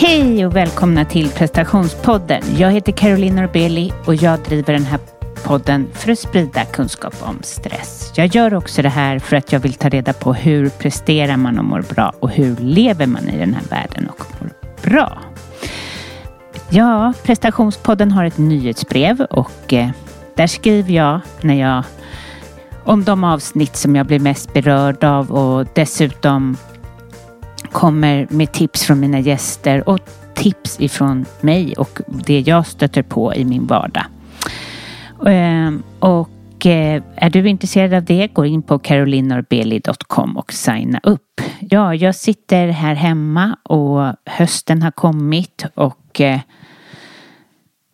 Hej och välkomna till prestationspodden. Jag heter Caroline Norbeli och jag driver den här podden för att sprida kunskap om stress. Jag gör också det här för att jag vill ta reda på hur presterar man och mår bra och hur lever man i den här världen och mår bra. Ja, prestationspodden har ett nyhetsbrev och eh, där skriver jag när jag om de avsnitt som jag blir mest berörd av och dessutom kommer med tips från mina gäster och tips ifrån mig och det jag stöter på i min vardag. Ehm, och eh, är du intresserad av det, gå in på carolinorbeli.com och signa upp. Ja, jag sitter här hemma och hösten har kommit och eh,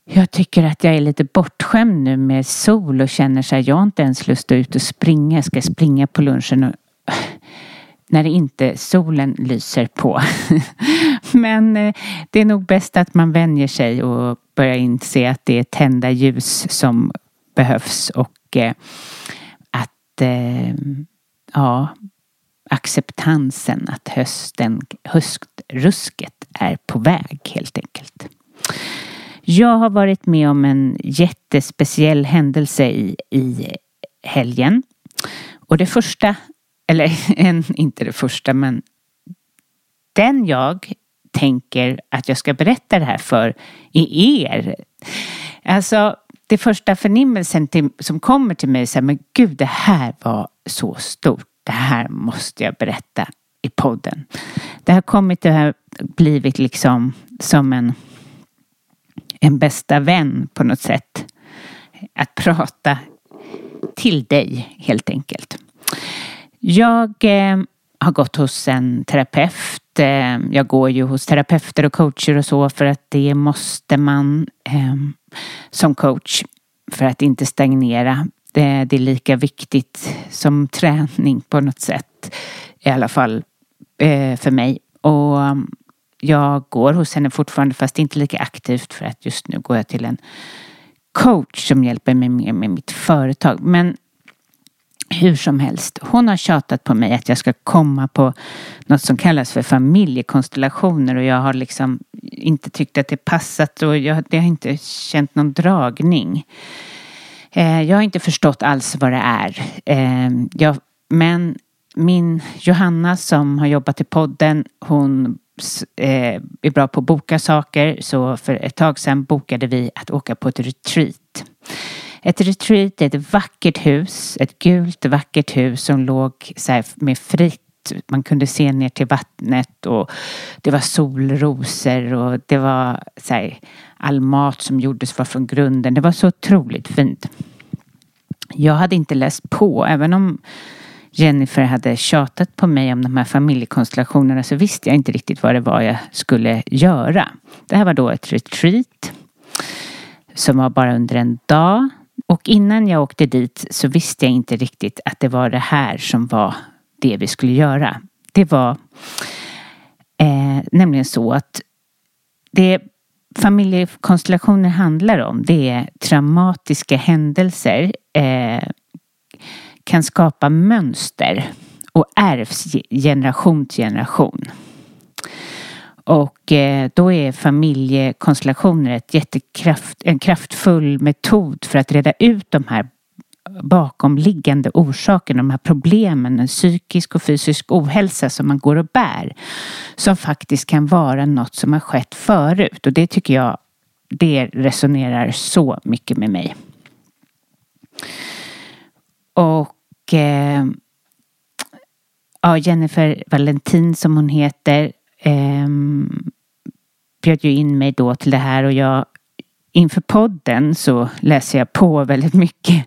jag tycker att jag är lite bortskämd nu med sol och känner så här, jag har inte ens lust att ut och springa. Jag ska springa på lunchen och när inte solen lyser på. Men eh, det är nog bäst att man vänjer sig och börjar inse att det är tända ljus som behövs och eh, att eh, ja, acceptansen att hösten, höstrusket är på väg helt enkelt. Jag har varit med om en jättespeciell händelse i, i helgen. Och det första eller en, inte det första, men den jag tänker att jag ska berätta det här för är er. Alltså, det första förnimmelsen till, som kommer till mig är så här, men gud, det här var så stort. Det här måste jag berätta i podden. Det har kommit, det har blivit liksom som en, en bästa vän på något sätt. Att prata till dig helt enkelt. Jag eh, har gått hos en terapeut. Eh, jag går ju hos terapeuter och coacher och så för att det måste man eh, som coach för att inte stagnera. Det, det, är lika viktigt som träning på något sätt. I alla fall eh, för mig. Och mm, jag går hos henne fortfarande fast inte lika aktivt för att just nu går jag till en coach som hjälper mig mer med mitt företag. Men hur som helst, hon har tjatat på mig att jag ska komma på något som kallas för familjekonstellationer och jag har liksom inte tyckt att det passat och jag, det har inte känt någon dragning. Eh, jag har inte förstått alls vad det är. Eh, jag, men min Johanna som har jobbat i podden, hon eh, är bra på att boka saker så för ett tag sedan bokade vi att åka på ett retreat. Ett retreat är ett vackert hus, ett gult vackert hus som låg så här med fritt man kunde se ner till vattnet och det var solrosor och det var så här, all mat som gjordes var från grunden. Det var så otroligt fint. Jag hade inte läst på, även om Jennifer hade tjatat på mig om de här familjekonstellationerna så visste jag inte riktigt vad det var jag skulle göra. Det här var då ett retreat som var bara under en dag och innan jag åkte dit så visste jag inte riktigt att det var det här som var det vi skulle göra. Det var eh, nämligen så att det familjekonstellationer handlar om det är traumatiska händelser eh, kan skapa mönster och ärvs generation till generation. Och eh, då är familjekonstellationer ett jättekraft, en kraftfull metod för att reda ut de här bakomliggande orsakerna, de här problemen, en psykisk och fysisk ohälsa som man går och bär. Som faktiskt kan vara något som har skett förut och det tycker jag, det resonerar så mycket med mig. Och eh, ja, Jennifer Valentin som hon heter eh, bjöd ju in mig då till det här och jag inför podden så läser jag på väldigt mycket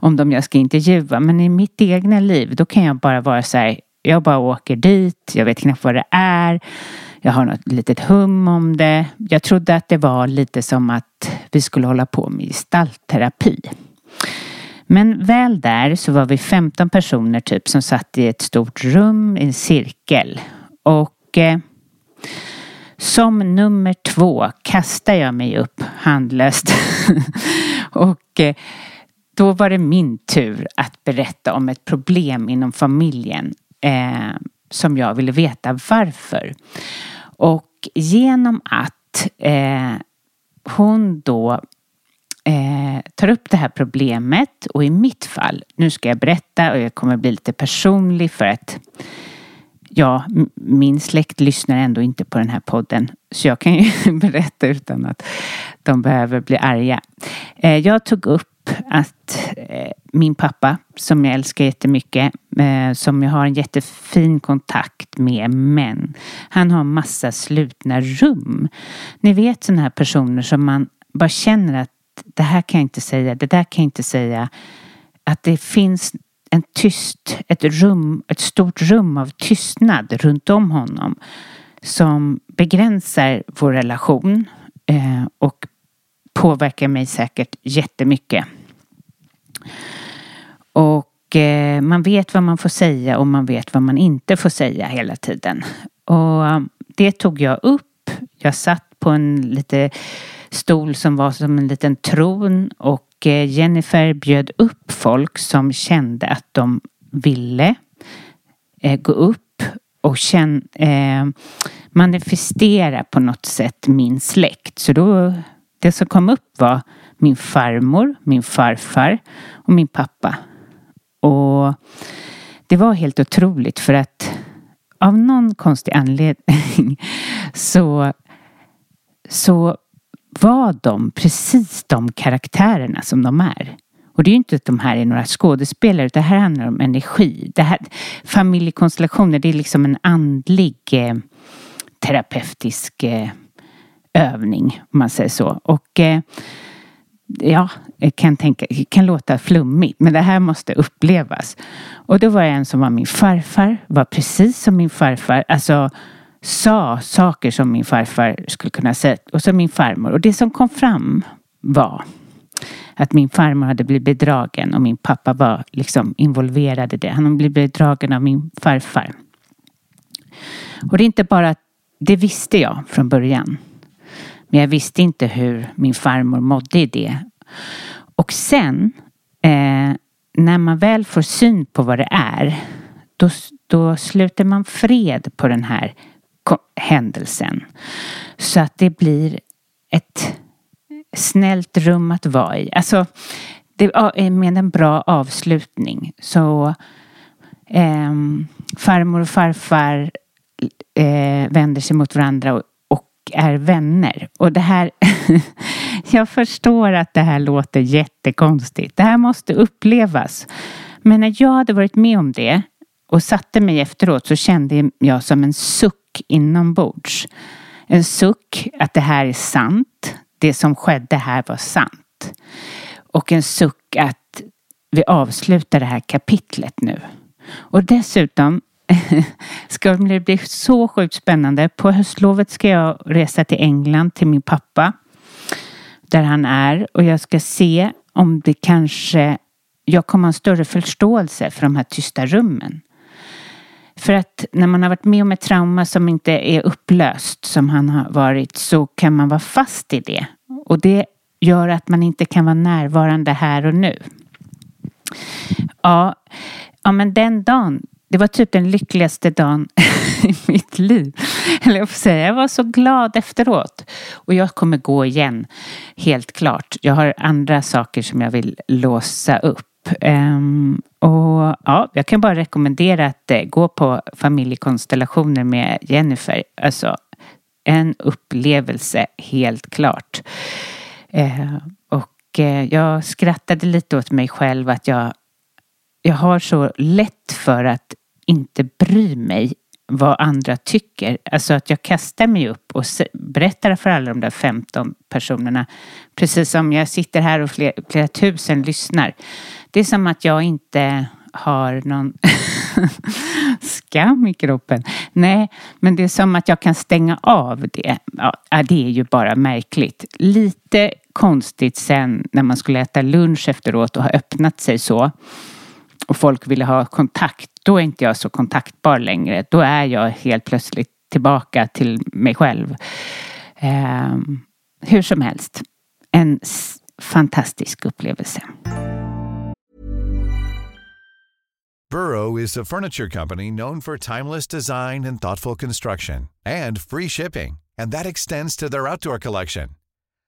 om dem jag ska intervjua. Men i mitt egna liv då kan jag bara vara så här. Jag bara åker dit. Jag vet knappt vad det är. Jag har något litet hum om det. Jag trodde att det var lite som att vi skulle hålla på med gestaltterapi. Men väl där så var vi 15 personer typ som satt i ett stort rum i en cirkel. Och eh, som nummer två kastar jag mig upp handlöst. och eh, då var det min tur att berätta om ett problem inom familjen eh, som jag ville veta varför. Och Och genom att eh, hon då eh, tar upp det här problemet och i mitt fall, nu ska jag berätta och jag kommer bli lite personlig för att ja, min släkt lyssnar ändå inte på den här podden. Så jag kan ju berätta utan att de behöver bli arga. Eh, jag tog upp att eh, min pappa, som jag älskar jättemycket, eh, som jag har en jättefin kontakt med, men han har massa slutna rum. Ni vet sådana här personer som man bara känner att det här kan jag inte säga, det där kan jag inte säga. Att det finns en tyst, ett rum, ett stort rum av tystnad runt om honom som begränsar vår relation eh, och påverkar mig säkert jättemycket. Och eh, man vet vad man får säga och man vet vad man inte får säga hela tiden. Och um, det tog jag upp. Jag satt på en lite stol som var som en liten tron och Eh, Jennifer bjöd upp folk som kände att de ville eh, gå upp och känn, eh, manifestera på något sätt min släkt. Så då, det som kom upp var min farmor, min farfar och min pappa. Och det var helt otroligt för att av någon konstig anledning så, så var de precis de karaktärerna som de är. Och det är ju inte att de här är några skådespelare, utan det här handlar om energi. Det här, familjekonstellationer, det är liksom en andlig eh, terapeutisk eh, övning, om man säger så. Och eh, ja, kan, tänka, kan låta flummigt, men det här måste upplevas. Och då var det en som var min farfar, var precis som min farfar, alltså sa saker som min farfar skulle kunna säga och så min farmor. Och det som kom fram var att min farmor hade blivit bedragen och min pappa var liksom involverad i det. Han hade blivit bedragen av min farfar. Och det är inte bara, att det visste jag från början. Men jag visste inte hur min farmor mådde i det. Och sen, eh, när man väl får syn på vad det är, då, då sluter man fred på den här händelsen. Så att det blir ett snällt rum att vara i. Alltså, det är eh, med en bra avslutning. Så eh, farmor och farfar eh, vänder sig mot varandra och, och är vänner. Och det här, jag förstår att det här låter jättekonstigt. Det här måste upplevas. Men när jag hade varit med om det och satte mig efteråt så kände jag som en suck inombords. En suck att det här är sant. Det som skedde här var sant. Och en suck att vi avslutar det här kapitlet nu. Och dessutom ska det bli så sjukt spännande. På höstlovet ska jag resa till England till min pappa. Där han är och jag ska se om det kanske jag kommer ha en större förståelse för de här tysta rummen. För att när man har varit med om ett trauma som inte är upplöst som han har varit så kan man vara fast i det. Och det gör att man inte kan vara närvarande här och nu. Ja, ja men den dagen, det var typ den lyckligaste dagen i mitt liv. Eller jag får säga, jag var så glad efteråt. Och jag kommer gå igen, helt klart. Jag har andra saker som jag vill låsa upp. Um, och ja, jag kan bara rekommendera att uh, gå på familjekonstellationer med Jennifer. Alltså en upplevelse helt klart. Uh, och uh, jag skrattade lite åt mig själv att jag, jag har så lätt för att inte bry mig vad andra tycker. Alltså att jag kastar mig upp och berättar för alla de där 15 personerna. Precis som jag sitter här och flera, flera tusen lyssnar. Det är som att jag inte har någon skam i kroppen. Nej, men det är som att jag kan stänga av det. Ja, det är ju bara märkligt. Lite konstigt sen när man skulle äta lunch efteråt och ha öppnat sig så och folk ville ha kontakt. Då är inte jag så kontaktbar längre. Då är jag helt plötsligt tillbaka till mig själv. Eh, hur som helst, en fantastisk upplevelse. Burrow is a furniture company known for timeless design and thoughtful construction and free shipping. and that extends to their outdoor collection.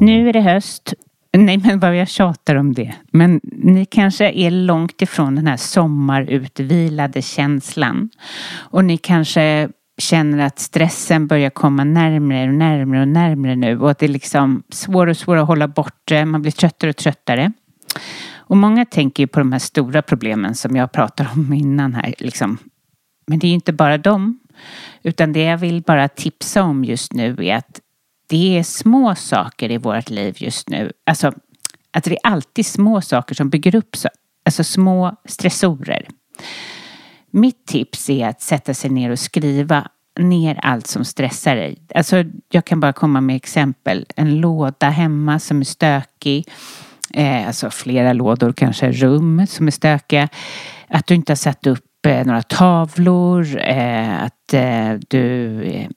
Nu är det höst. Nej, men vad jag tjatar om det. Men ni kanske är långt ifrån den här sommarutvilade känslan. Och ni kanske känner att stressen börjar komma närmre och närmre och närmre nu och att det är liksom svårare och svårare att hålla borta. Man blir tröttare och tröttare. Och många tänker ju på de här stora problemen som jag pratade om innan här. Liksom. Men det är ju inte bara dem. Utan det jag vill bara tipsa om just nu är att det är små saker i vårt liv just nu. Alltså att det är alltid små saker som bygger upp, så, alltså små stressorer. Mitt tips är att sätta sig ner och skriva ner allt som stressar dig. Alltså jag kan bara komma med exempel. En låda hemma som är stökig. Eh, alltså flera lådor, kanske rum som är stökiga. Att du inte har satt upp eh, några tavlor. Eh, att eh, du eh,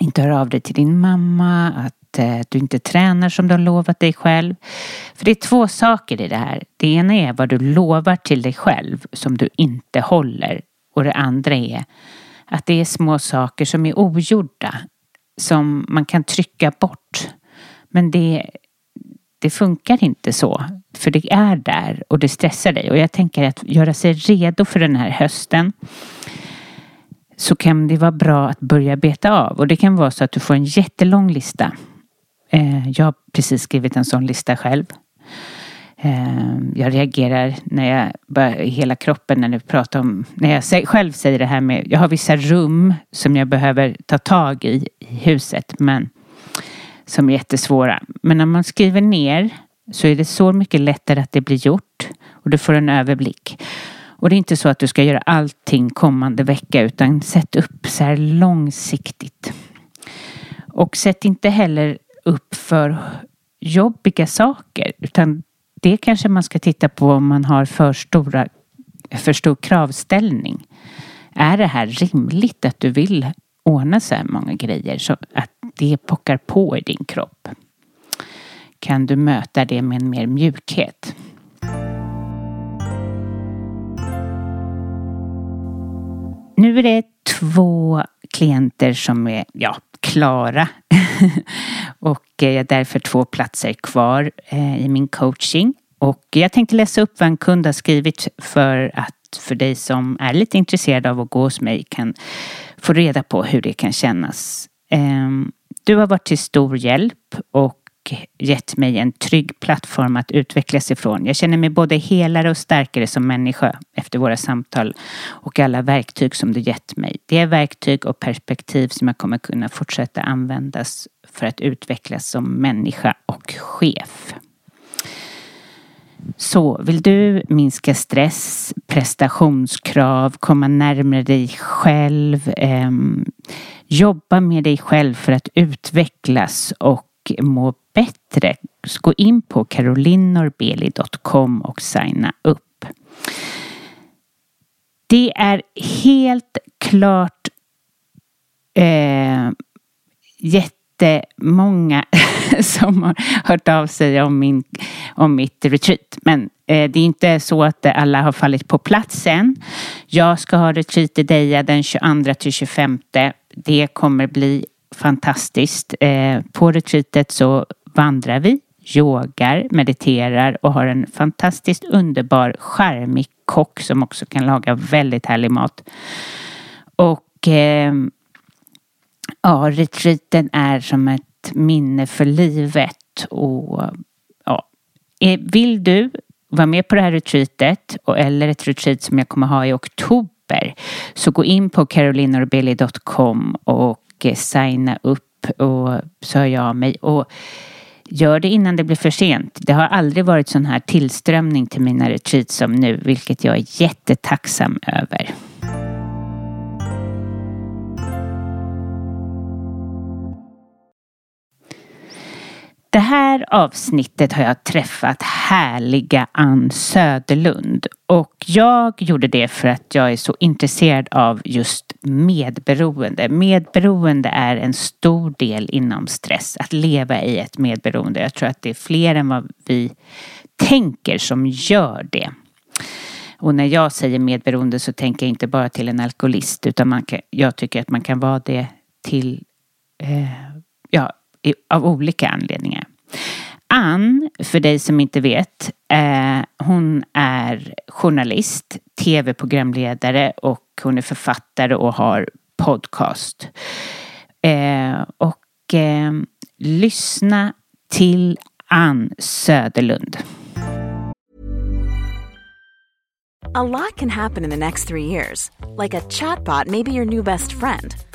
inte hör av dig till din mamma, att eh, du inte tränar som du har lovat dig själv. För det är två saker i det här. Det ena är vad du lovar till dig själv som du inte håller. Och det andra är att det är små saker som är ogjorda. Som man kan trycka bort. Men det, det funkar inte så. För det är där och det stressar dig. Och jag tänker att göra sig redo för den här hösten så kan det vara bra att börja beta av. Och det kan vara så att du får en jättelång lista. Eh, jag har precis skrivit en sån lista själv. Eh, jag reagerar när jag börjar, hela kroppen när du pratar om, när jag själv säger det här med, jag har vissa rum som jag behöver ta tag i i huset men som är jättesvåra. Men när man skriver ner så är det så mycket lättare att det blir gjort och du får en överblick. Och det är inte så att du ska göra allting kommande vecka utan sätt upp så här långsiktigt. Och sätt inte heller upp för jobbiga saker utan det kanske man ska titta på om man har för, stora, för stor kravställning. Är det här rimligt att du vill ordna så här många grejer så att det pockar på i din kropp? Kan du möta det med en mer mjukhet? Nu är det två klienter som är ja, klara och jag har därför två platser kvar eh, i min coaching. Och jag tänkte läsa upp vad en kund har skrivit för att för dig som är lite intresserad av att gå hos mig kan få reda på hur det kan kännas. Ehm, du har varit till stor hjälp och gett mig en trygg plattform att utvecklas ifrån. Jag känner mig både helare och starkare som människa efter våra samtal och alla verktyg som du gett mig. Det är verktyg och perspektiv som jag kommer kunna fortsätta användas för att utvecklas som människa och chef. Så vill du minska stress, prestationskrav, komma närmare dig själv, eh, jobba med dig själv för att utvecklas och må bättre, gå in på carolinorbeli.com och signa upp. Det är helt klart eh, jättemånga som har hört av sig om, min, om mitt retreat. Men eh, det är inte så att alla har fallit på plats än. Jag ska ha retreat i Deja den 22 till 25. Det kommer bli fantastiskt. Eh, på retreatet så vandrar vi, yogar, mediterar och har en fantastiskt underbar, charmig kock som också kan laga väldigt härlig mat. Och eh, ja, retreaten är som ett minne för livet. Och ja, eh, vill du vara med på det här retreatet eller ett retreat som jag kommer ha i oktober så gå in på carolinorbelly.com och eh, signa upp och så hör jag av mig. Och gör det innan det blir för sent. Det har aldrig varit sån här tillströmning till mina retreats som nu, vilket jag är jättetacksam över. Det här avsnittet har jag träffat härliga Ann Söderlund och jag gjorde det för att jag är så intresserad av just medberoende. Medberoende är en stor del inom stress, att leva i ett medberoende. Jag tror att det är fler än vad vi tänker som gör det. Och när jag säger medberoende så tänker jag inte bara till en alkoholist utan man kan, jag tycker att man kan vara det till eh, ja, av olika anledningar. Ann, för dig som inte vet, eh, hon är journalist, tv-programledare och hon är författare och har podcast. Eh, och eh, lyssna till Ann Söderlund. A lot can happen in the next three years. Like a chatbot maybe your new best friend.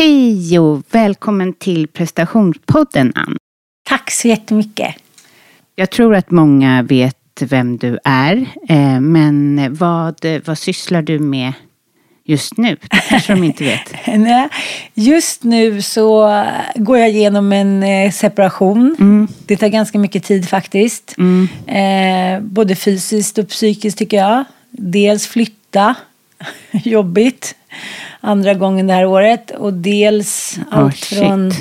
Hej och välkommen till prestationspodden Ann. Tack så jättemycket. Jag tror att många vet vem du är, eh, men vad, vad sysslar du med just nu? kanske de inte vet. Nej, just nu så går jag igenom en eh, separation. Mm. Det tar ganska mycket tid faktiskt. Mm. Eh, både fysiskt och psykiskt tycker jag. Dels flytta, jobbigt andra gången det här året. Och dels oh, allt shit. från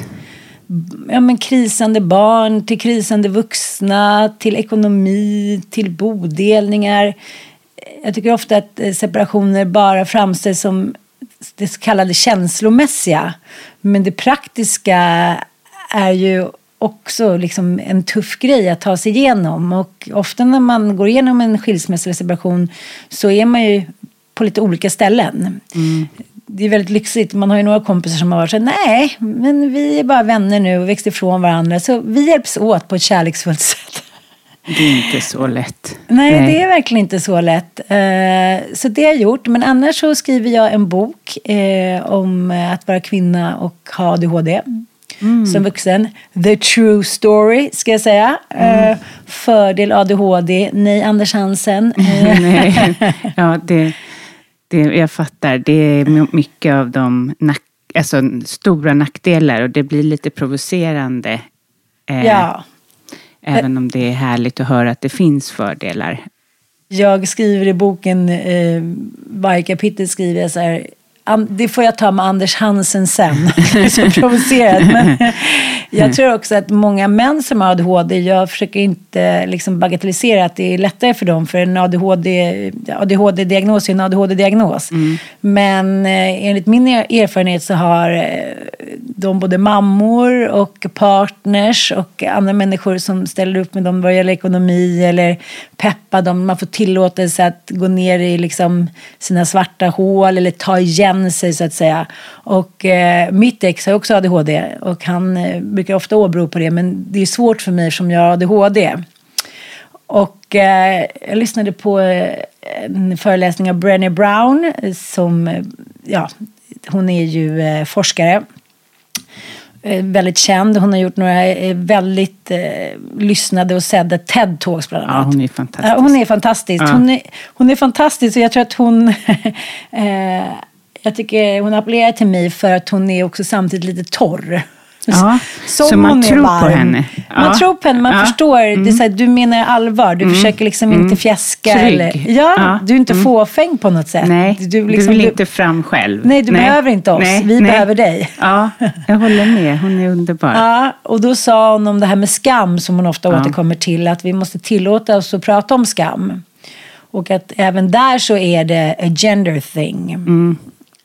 ja, men krisande barn, till krisande vuxna, till ekonomi, till bodelningar. Jag tycker ofta att eh, separationer bara framställs som det så kallade känslomässiga. Men det praktiska är ju också liksom en tuff grej att ta sig igenom. Och ofta när man går igenom en skilsmässa eller separation så är man ju på lite olika ställen. Mm. Det är väldigt lyxigt. Man har ju några kompisar som har varit så nej, men vi är bara vänner nu och växt ifrån varandra. Så vi hjälps åt på ett kärleksfullt sätt. Det är inte så lätt. Nej, Nej, det är verkligen inte så lätt. Eh, så det har jag gjort. Men annars så skriver jag en bok eh, om att vara kvinna och ha ADHD. Mm. Som vuxen. The true story, ska jag säga. Mm. Eh, fördel ADHD. Nej, Anders Hansen. Nej. Ja, det, det, jag fattar. Det är mycket av de nack, alltså, stora nackdelar och det blir lite provocerande. Ja. Även om det är härligt att höra att det finns fördelar. Jag skriver i boken, eh, varje kapitel skriver jag så här, det får jag ta med Anders Hansen sen. så provocerad. Men jag tror också att många män som har ADHD, jag försöker inte liksom bagatellisera att det är lättare för dem. För en ADHD, ADHD-diagnos är en ADHD-diagnos. Mm. Men eh, enligt min erfarenhet så har eh, de både mammor och partners och andra människor som ställer upp med dem vad gäller ekonomi eller peppa dem. Man får tillåtelse att gå ner i liksom sina svarta hål eller ta igen sig så att säga. Och eh, mitt ex har också ADHD och han eh, brukar ofta åberopa det men det är svårt för mig som jag har ADHD. Och eh, jag lyssnade på eh, en föreläsning av Brené Brown som, eh, ja, hon är ju eh, forskare Eh, väldigt känd. Hon har gjort några eh, väldigt eh, lyssnade och sedda TED-talks bland annat. Ja, hon är fantastisk. hon är fantastisk. Ja. Hon, är, hon är fantastisk och jag tror att hon eh, jag tycker hon appellerar till mig för att hon är också samtidigt lite torr. Ja, så man tror på henne. Ja. Man tror på henne, man ja. förstår. Mm. Det är så här, du menar allvar, du mm. försöker liksom mm. inte fjäska. Eller, ja, du är inte mm. fåfäng på något sätt. Nej, du, liksom, du vill inte fram själv. Nej, du nej. behöver inte oss. Nej. Vi nej. behöver dig. Ja, jag håller med. Hon är underbar. Ja, och då sa hon om det här med skam som hon ofta ja. återkommer till. Att vi måste tillåta oss att prata om skam. Och att även där så är det a gender thing.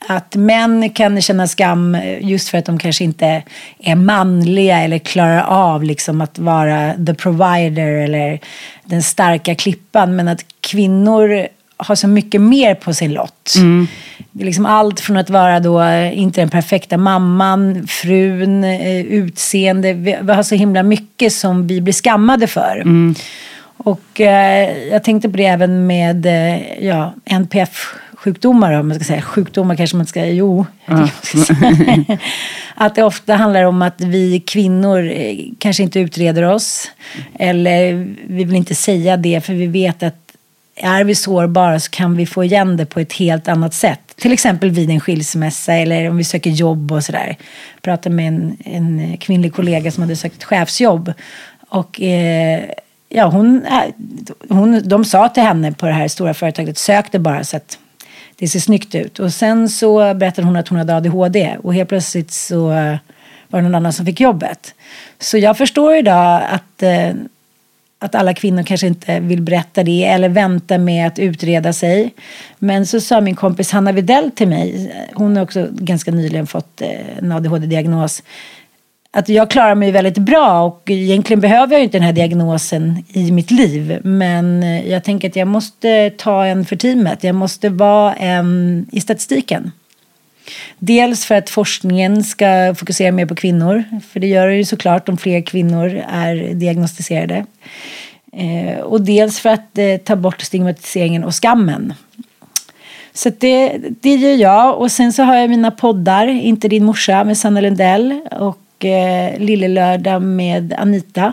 Att män kan känna skam just för att de kanske inte är manliga eller klarar av liksom att vara the provider eller den starka klippan. Men att kvinnor har så mycket mer på sin lott. Mm. Liksom allt från att vara då inte den perfekta mamman, frun, eh, utseende. Vi har så himla mycket som vi blir skammade för. Mm. Och eh, jag tänkte på det även med eh, ja, NPF sjukdomar, om man ska säga sjukdomar kanske man ska, jo. Ja. att det ofta handlar om att vi kvinnor eh, kanske inte utreder oss. Eller vi vill inte säga det för vi vet att är vi sårbara så kan vi få igen det på ett helt annat sätt. Till exempel vid en skilsmässa eller om vi söker jobb och sådär. Jag pratade med en, en kvinnlig kollega som hade sökt chefsjobb. Och eh, ja, hon, hon, de sa till henne på det här stora företaget, sök det bara så att det ser snyggt ut. Och sen så berättade hon att hon hade ADHD och helt plötsligt så var det någon annan som fick jobbet. Så jag förstår idag att, eh, att alla kvinnor kanske inte vill berätta det eller vänta med att utreda sig. Men så sa min kompis Hanna Videll till mig, hon har också ganska nyligen fått eh, en ADHD-diagnos att jag klarar mig väldigt bra och egentligen behöver jag inte den här diagnosen i mitt liv. Men eh, jag tänker att jag måste ta en för teamet. Jag måste vara en i statistiken. Dels för att forskningen ska fokusera mer på kvinnor. För det gör det ju såklart om fler kvinnor är diagnostiserade. Eh, och dels för att eh, ta bort stigmatiseringen och skammen. Så det, det gör jag. Och sen så har jag mina poddar, Inte din morsa med Sanna Lundell. Och eh, Lille Lördag med Anita.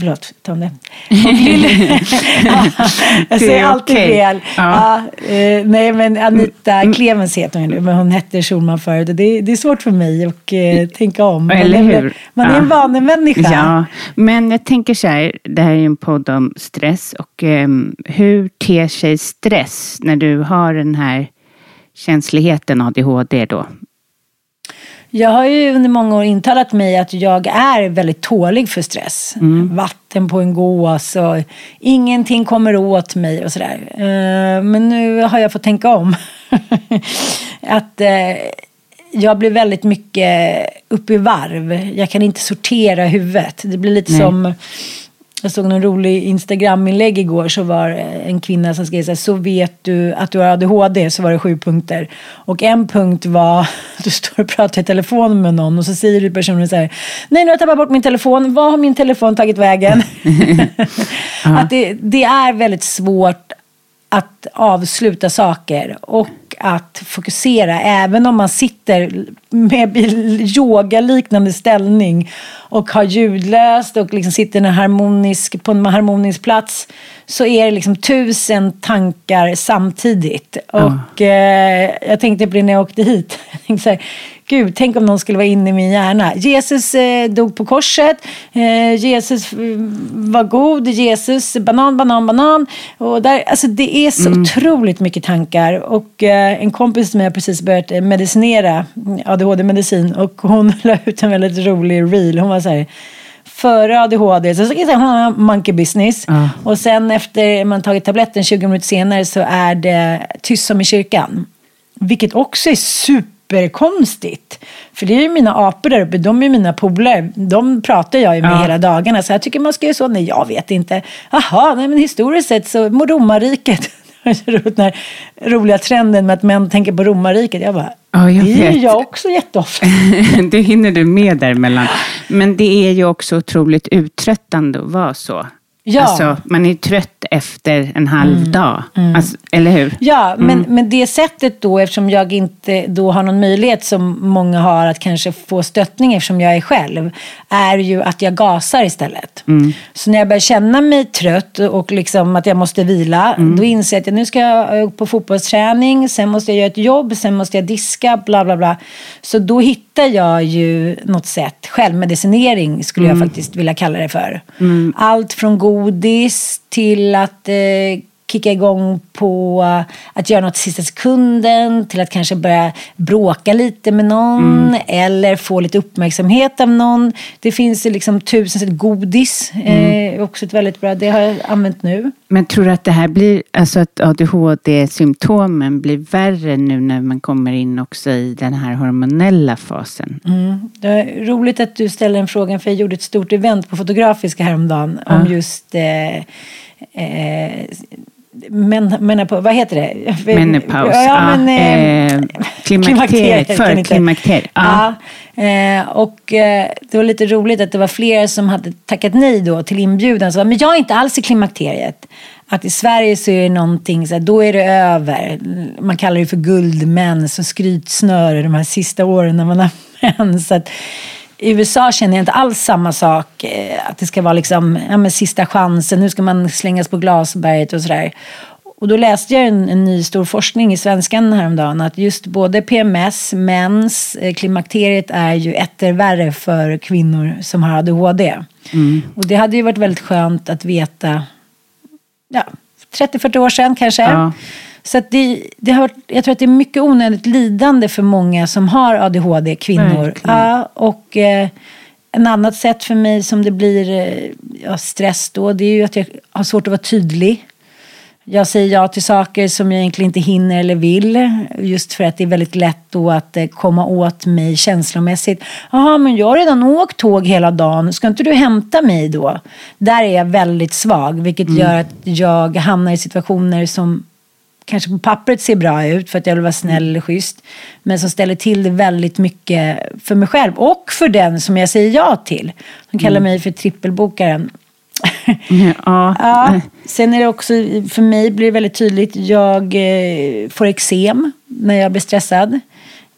Förlåt, Tonne. jag säger alltid okay. fel. Ja. Ja, eh, nej, men Anita mm. Clemens heter hon nu, men hon hette Schulman förut. Det, det är svårt för mig att eh, tänka om. Eller hur? Man är ja. en vanemänniska. Ja, men jag tänker så här, det här är en podd om stress och eh, hur ter sig stress när du har den här känsligheten ADHD då? Jag har ju under många år intalat mig att jag är väldigt tålig för stress. Mm. Vatten på en gås och ingenting kommer åt mig och sådär. Eh, Men nu har jag fått tänka om. att eh, jag blir väldigt mycket upp i varv. Jag kan inte sortera huvudet. Det blir lite Nej. som jag såg någon rolig Instagram-inlägg igår så var det en kvinna som skrev så här, så vet du att du har ADHD, så var det sju punkter. Och en punkt var att du står och pratar i telefon med någon och så säger du personen så här, nej nu har jag tappat bort min telefon, var har min telefon tagit vägen? att det, det är väldigt svårt att avsluta saker och att fokusera även om man sitter med yoga-liknande ställning och har ljudlöst och liksom sitter en harmonisk, på en harmonisk plats så är det liksom tusen tankar samtidigt. Och eh, jag tänkte på det när jag åkte hit. Jag tänkte så här, Gud, tänk om någon skulle vara inne i min hjärna. Jesus eh, dog på korset. Eh, Jesus eh, var god. Jesus, banan, banan, banan. Och där, alltså, det är så otroligt mycket tankar. Och eh, en kompis som jag har precis börjat eh, medicinera, ADHD-medicin. Och hon la ut en väldigt rolig reel. Hon var så här, före ADHD, så ska jag säga, har monkey business. Och sen efter man tagit tabletten 20 minuter senare så är det tyst som i kyrkan. Vilket också är superkonstigt. För det är ju mina apor där uppe, de är mina polare. De pratar jag ju med Ja. hela dagarna. Så jag tycker man ska göra så. Nej, jag vet inte. Jaha, nej men historiskt sett så romarriket. Så roligt, Den här roliga trenden med att män tänker på romarriket. Jag bara, Ja, jag det vet. jag också jätteofta. det hinner du med däremellan. Men det är ju också otroligt uttröttande att vara så. Ja. Alltså, man är trött efter en halv dag. Alltså, eller hur? Ja, men, men det sättet då, eftersom jag inte då har någon möjlighet som många har att kanske få stöttning eftersom jag är själv, är ju att jag gasar istället. Så när jag börjar känna mig trött och liksom att jag måste vila, då inser jag att nu ska jag på fotbollsträning, sen måste jag göra ett jobb, sen måste jag diska, bla bla bla. Så då hittar jag ju något sätt, självmedicinering skulle jag faktiskt vilja kalla det för. Allt från godis till att eh, kicka igång på att göra något sista sekunden, till att kanske börja bråka lite med någon eller få lite uppmärksamhet av någon. Det finns liksom tusen sätt. Godis eh, också ett väldigt bra, det har jag använt nu. Men tror du att det här blir, alltså att ADHD-symptomen blir värre nu när man kommer in också i den här hormonella fasen? Det är roligt att du ställer den frågan för jag gjorde ett stort event på Fotografiska häromdagen om just eh, eh, men, men, vad heter det? Menopaus. Ja, men, eh, eh, klimakteriet. Förklimakteriet. Ja. Eh, och eh, det var lite roligt att det var flera som hade tackat nej då till inbjudan. Så, men jag är inte alls i klimakteriet. Att i Sverige så är det någonting, så här, då är det över. Man kallar det för guldmens och skrytsnöre de här sista åren när man har mens. I USA känner jag inte alls samma sak. eh, Att det ska vara liksom, ja, sista chansen, nu ska man slängas på glasberget och sådär. Och då läste jag en, en ny stor forskning i Svenskan häromdagen att just både PMS, mens, eh, klimakteriet är ju etter värre för kvinnor som har ADHD. Och det hade ju varit väldigt skönt att veta ja, 30-40 år sedan kanske. Ja. Så det, det har, jag tror att det är mycket onödigt lidande för många som har ADHD, kvinnor. Verkligen. Ja, och eh, en annat sätt för mig som det blir eh, ja, stress då, det är ju att jag har svårt att vara tydlig. Jag säger ja till saker som jag egentligen inte hinner eller vill. Just för att det är väldigt lätt då att eh, komma åt mig känslomässigt. Jaha, men jag har redan åkt tåg hela dagen. Ska inte du hämta mig då? Där är jag väldigt svag. Vilket gör att jag hamnar i situationer som kanske på pappret ser bra ut för att jag vill vara snäll eller schysst. Men som ställer till det väldigt mycket för mig själv. Och för den som jag säger ja till. De kallar mig för trippelbokaren. Ja. Ja, sen är det också, för mig blir det väldigt tydligt, jag eh, får eksem när jag blir stressad.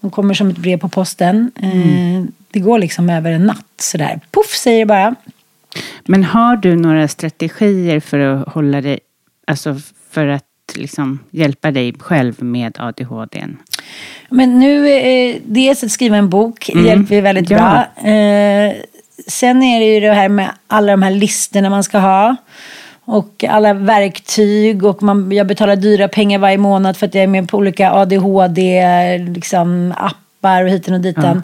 De kommer som ett brev på posten. Eh, det går liksom över en natt sådär. Puff säger det bara. Men har du några strategier för att hålla dig, alltså för att liksom hjälpa dig själv med ADHD? Men nu, eh, dels att skriva en bok hjälper ju väldigt Ja. bra. Eh, sen är det ju det här med alla de här listorna man ska ha. Och alla verktyg och man, jag betalar dyra pengar varje månad för att jag är med på olika ADHD, liksom appar och hiten och ditan.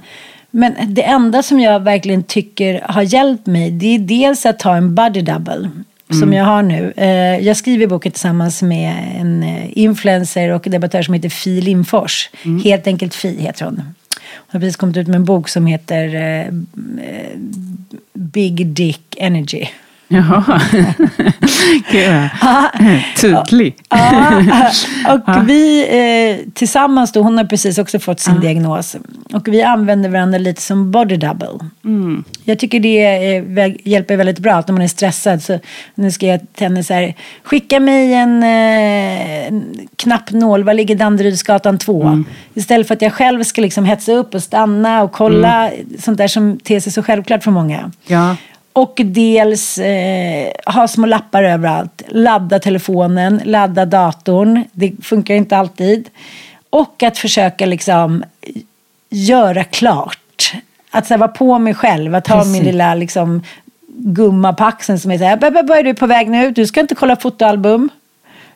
Men det enda som jag verkligen tycker har hjälpt mig det är dels att ta en body double. Som Mm. jag har nu. Eh, Jag skriver boken tillsammans med en eh, influencer och debattör som heter Fi Lindfors. Mm. Helt enkelt Fi heter hon. Hon har precis kommit ut med en bok som heter eh, Big Dick Energy. Jaha. Gud tydlig. Ja, och vi eh, tillsammans då, hon har precis också fått sin diagnos. Och vi använder varandra lite som body double. Mm. Jag tycker det eh, hjälper väldigt bra att när man är stressad så nu ska jag till henne så här, skicka mig en eh, knappnål, var ligger Danderydsgatan 2? Mm. Istället för att jag själv ska liksom hetsa upp och stanna och kolla sånt där som ter sig så självklart för många. Ja. Och dels eh, ha små lappar överallt. Ladda telefonen, ladda datorn. Det funkar inte alltid. Och att försöka liksom göra klart. Att här, vara på mig själv. Att ha Precis. min lilla liksom, gumma på axeln som är så här. "Bä, bä, bä, är du på väg nu? Du ska inte kolla fotoalbum.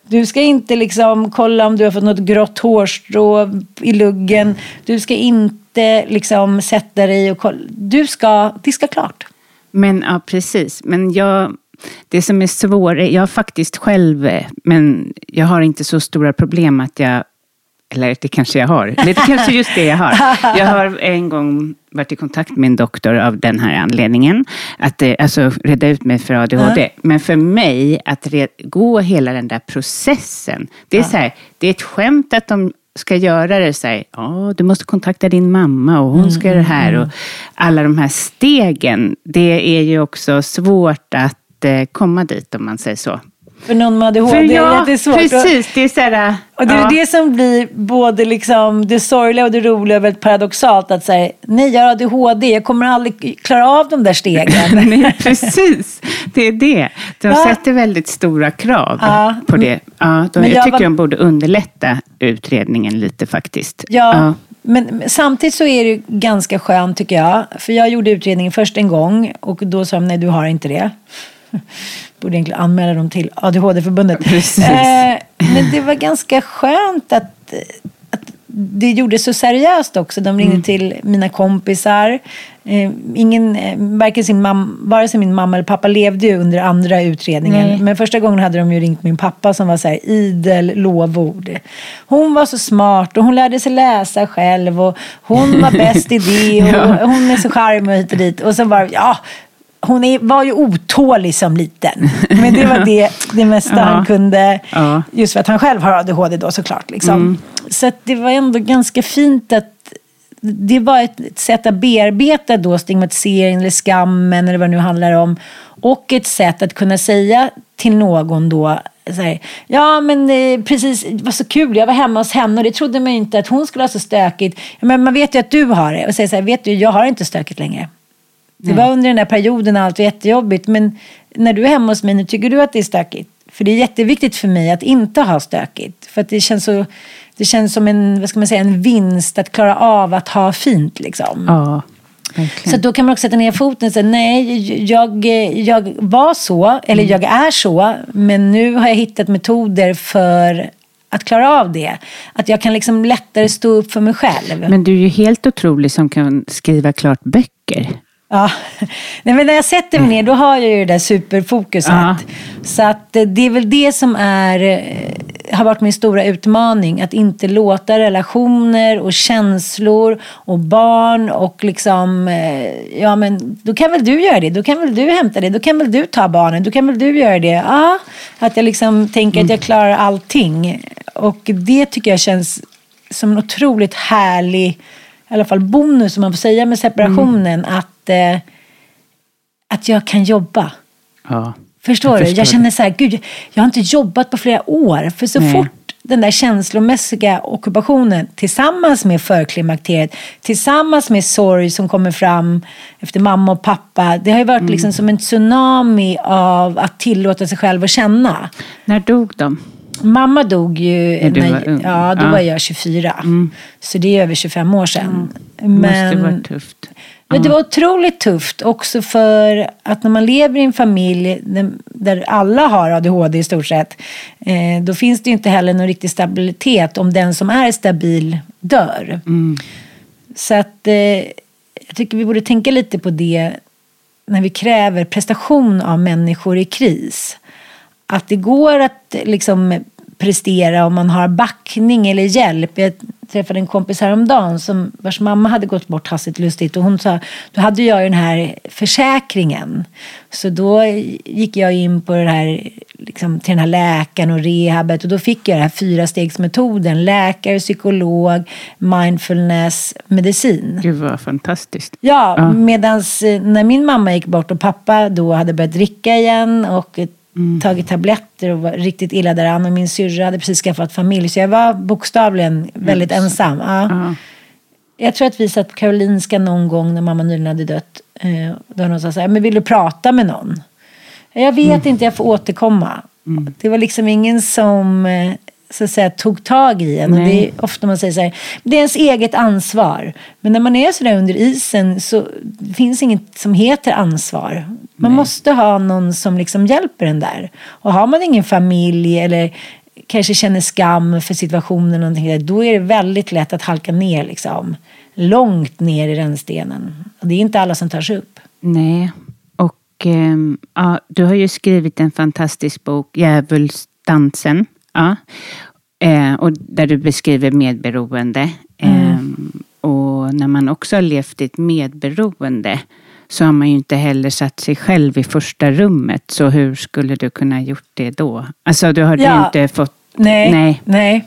Du ska inte liksom kolla om du har fått något grått hårstrå i luggen. Du ska inte liksom sätta dig och kolla. Du ska, det ska klart. Men ja, precis. Men jag, det som är svårt, jag har faktiskt själv, eh, men jag har inte så stora problem att jag, eller det kanske jag har, eller det kanske är just det jag har. Jag har en gång varit i kontakt med en doktor av den här anledningen, att eh, alltså reda ut mig för ADHD. Men för mig, att re, gå hela den där processen, det är så här, det är ett skämt att de ska göra det så här, ja, du måste kontakta din mamma och hon ska göra det här. Och alla de här stegen, det är ju också svårt att eh, komma dit om man säger så. För någon med ADHD För är ja, jättesvårt. precis. Det är så här, Och det är ja. det som blir både liksom det sorgliga och det roliga väldigt paradoxalt. Att säga, nej jag har ADHD, jag kommer aldrig klara av de där stegen. Nej, precis. Det är det. De Ja. sätter väldigt stora krav Ja. på det. Ja, de, jag, jag tycker var- de borde underlätta utredningen lite faktiskt. Ja, Men, men samtidigt så är det ganska skönt tycker jag. För jag gjorde utredningen först en gång och då sa de nej du har inte det. Borde egentligen anmäla dem till ADHD-förbundet. Precis. Eh, men det var ganska skönt att, att det gjordes så seriöst också. De ringde till mina kompisar. Eh, ingen, eh, varken, sin mam, vare sig min mamma eller pappa levde ju under andra utredningen. Nej. Men första gången hade de ju ringt min pappa som var så här idel lovord. Hon var så smart och hon lärde sig läsa själv och hon var bäst i det och Ja. hon är så charmig och hit och dit. Och så var ja, hon är, var ju otålig som liten. Men det var det, det mesta Ja. han kunde. Ja. Just för att han själv har ADHD då såklart. Liksom. Mm. Så det var ändå ganska fint att det var ett, ett sätt att bearbeta då stigmatiseringen eller skammen eller vad det nu handlar om. Och ett sätt att kunna säga till någon då här, ja men eh, precis, det var så kul, jag var hemma hos henne och det trodde man ju inte att hon skulle ha så stökigt. Men man vet ju att du har det och säger så här, vet du, jag har inte stökigt längre. Det var under den där perioden allt var jättejobbigt. Men när du är hemma hos mig nu, tycker du att det är stökigt? För det är jätteviktigt för mig att inte ha stökigt. För att det känns, så, det känns som en, vad ska man säga, en vinst att klara av att ha fint. Liksom. Ja, verkligen. Så då kan man också sätta ner foten och säga nej, jag, jag var så, eller Mm. jag är så, men nu har jag hittat metoder för att klara av det. Att jag kan liksom lättare stå upp för mig själv. Men du är ju helt otrolig som kan skriva klart böcker. Ja. Nej, men när jag sätter mig ner då har jag ju det där superfokuset. Ja. Så att eh, det är väl det som är, eh, har varit min stora utmaning. Att inte låta relationer och känslor och barn och liksom, eh, ja men då kan väl du göra det, då kan väl du hämta det, då kan väl du ta barnen, då kan väl du göra det. Ja, att jag liksom tänker att jag klarar allting. Och det tycker jag känns som en otroligt härlig, i alla fall bonus om man får säga med separationen, att, eh, att jag kan jobba. Ja. Förstår Jag du? förstår Jag känner så här, gud, jag har inte jobbat på flera år. För så Nej. fort den där känslomässiga ockupationen tillsammans med förklimakteriet, tillsammans med sorg som kommer fram efter mamma och pappa. Det har ju varit Mm. liksom som en tsunami av att tillåta sig själv att känna. När dog de? Mamma dog ju När du var ung. Ja, då Ja. var jag 24. Så det är över 25 år sedan. Det måste Men, varit tufft. Men det var otroligt tufft också för att när man lever i en familj där- alla har ADHD i stort sett. Eh, då finns det ju inte heller någon riktig stabilitet om den som är stabil dör. Så att eh, jag tycker vi borde tänka lite på det när vi kräver prestation av människor i kris. Att det går att liksom prestera om man har backning eller hjälp. Träffade en kompis häromdagen som, vars mamma hade gått bort hastigt lustigt och hon sa, då hade jag ju den här försäkringen. Så då gick jag in på det här, liksom, till den här läkaren och rehabet och då fick jag den här fyrastegsmetoden. Läkare, psykolog, mindfulness, medicin. Gud vad fantastiskt. Ja, ja. medan eh, när min mamma gick bort och pappa då hade börjat dricka igen och Mm. tagit tabletter och var riktigt illa däran. Och min syrra hade precis skaffat familj. Så jag var bokstavligen väldigt mm. ensam. Ja. Uh. Jag tror att vi satt på Karolinska någon gång när mamma nyligen hade dött. Eh, då någon sa så här, men vill du prata med någon? Jag vet mm. inte, jag får återkomma. Mm. Det var liksom ingen som eh, så att säga, tog tag i en. Och det är ofta man säger så här, det är ens eget ansvar. Men när man är så där under isen så finns inget som heter ansvar. Man Nej. måste ha någon som liksom hjälper en där. Och har man ingen familj eller kanske känner skam för situationen, någonting, då är det väldigt lätt att halka ner liksom, långt ner i rännstenen. Och det är inte alla som tar sig upp. Nej, och eh, ja, du har ju skrivit en fantastisk bok, Djävulsdansen. Ja. Eh, och där du beskriver medberoende. Mm. Eh, och när man också har levt i ett medberoende så har man ju inte heller satt sig själv i första rummet. Så hur skulle du kunna gjort det då? Alltså du har ja. inte fått... Nej, nej. nej.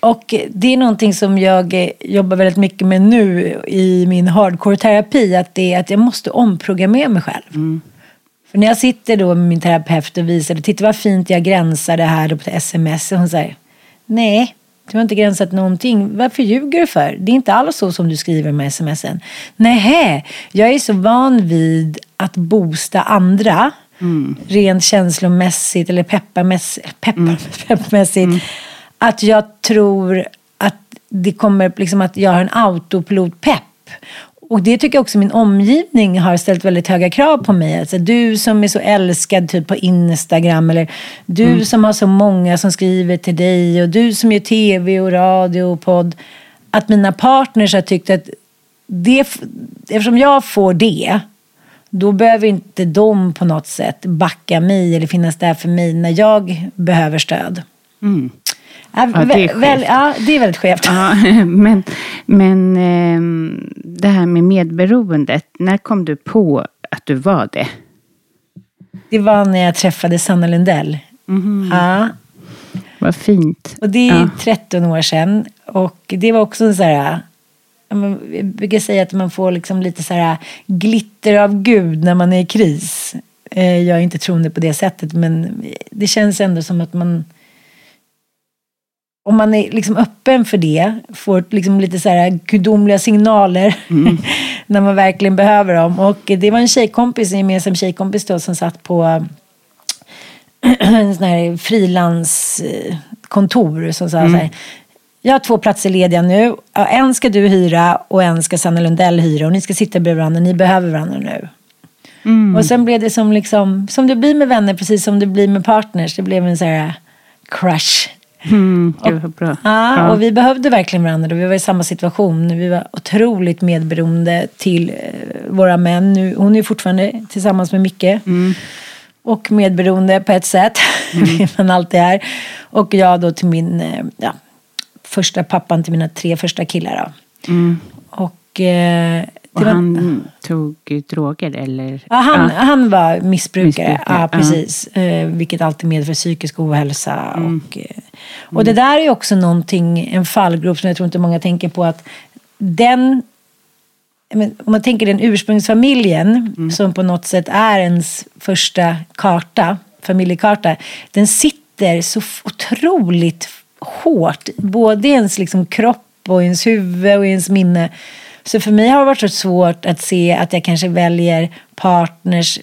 Och det är någonting som jag jobbar väldigt mycket med nu i min hardcore-terapi. Att det är att jag måste omprogrammera mig själv. Mm. För när jag sitter då med min terapeut och visar, titta vad fint jag gränsade här på sms. Och hon säger, nej, du har inte gränsat någonting. Varför ljuger du för? Det är inte alls så som du skriver med smsen. Nej, jag är så van vid att boosta andra. Mm. Rent känslomässigt eller pepparmässigt. Peppar, mm. mm. Att jag tror att det kommer liksom att jag har en autopilot-pepp. Och det tycker jag också min omgivning har ställt väldigt höga krav på mig. Alltså, du som är så älskad typ på Instagram eller du mm. som har så många som skriver till dig och du som gör tv och radio och podd. Att mina partners har tyckt att det, eftersom jag får det då behöver inte de på något sätt backa mig eller finnas där för mig när jag behöver stöd. Mm. Ja, det är skevt. ja, det är väldigt skevt. Ja, men men eh, det här med medberoendet, när kom du på att du var det? Det var när jag träffade Sanna Lundell. Mm. Ja. Vad fint. Och det är ja. 13 år sedan. Och det var också så här... Jag brukar säga att man får liksom lite så här glitter av Gud när man är i kris. Eh, jag är inte troende på det sättet men det känns ändå som att man om man är liksom öppen för det, får liksom lite så här gudomliga signaler mm. när man verkligen behöver dem. Och det var en tjejkompis, en gemensam tjejkompis då, som satt på en sån här frilanskontor som sa mm. så här, jag har två platser lediga nu. En ska du hyra och en ska Sanna Lundell hyra. Och ni ska sitta bredvid varandra. Ni behöver varandra nu. Mm. Och sen blev det som, liksom, som det blir med vänner, precis som det blir med partners. Det blev en sån här crush Mm, och, bra. Ja, ja, och vi behövde verkligen varandra. Vi var i samma situation. Vi var otroligt medberoende till eh, våra män. Nu, hon är fortfarande tillsammans med Micke. Mm. Och medberoende på ett sätt. Mm. man alltid är. Och jag då till min eh, ja, första pappan till mina tre första killar. Mm. Och eh, och han tog droger eller? Ja, han, ja. han var missbrukare. missbrukare. Ja, precis. Ja. Eh, vilket alltid medför psykisk ohälsa. Mm. Och, eh, och det där är också någonting, en fallgrop som jag tror inte många tänker på. att den om man tänker den ursprungsfamiljen mm. som på något sätt är ens första karta, familjekarta. Den sitter så otroligt hårt, både i ens liksom kropp och ens huvud och ens minne. Så för mig har det varit så svårt att se att jag kanske väljer partners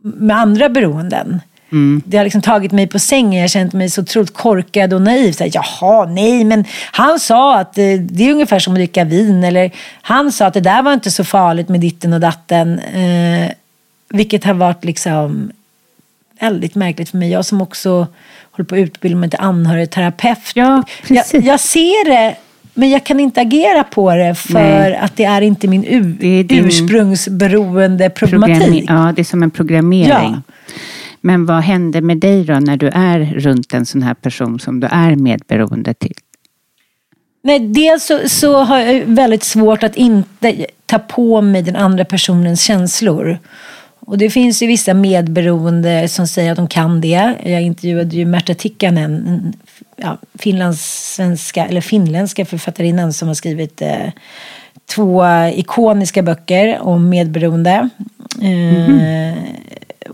med andra beroenden. Mm. Det har liksom tagit mig på sängen. Jag har känt mig så otroligt korkad och naiv. Så här, Jaha, nej, men han sa att det, det är ungefär som att dricka vin. Eller han sa att det där var inte så farligt med ditten och datten. Eh, vilket har varit liksom väldigt märkligt för mig. Jag som också håller på att utbilda mig till anhörigterapeut. Ja, jag, jag ser det Men jag kan inte agera på det för Nej. att det är inte min u- Det är din ursprungsberoende problematik. ja, det är som en programmering. Ja. Men vad händer med dig då när du är runt en sån här person som du är medberoende till? Nej, dels så, så har jag väldigt svårt att inte ta på mig den andra personens känslor. Och det finns ju vissa medberoende som säger att de kan det. Jag intervjuade ju Märta Tikkanen, en ja, finlandssvenska, eller finländska författarinnan som har skrivit eh, två ikoniska böcker om medberoende. Eh,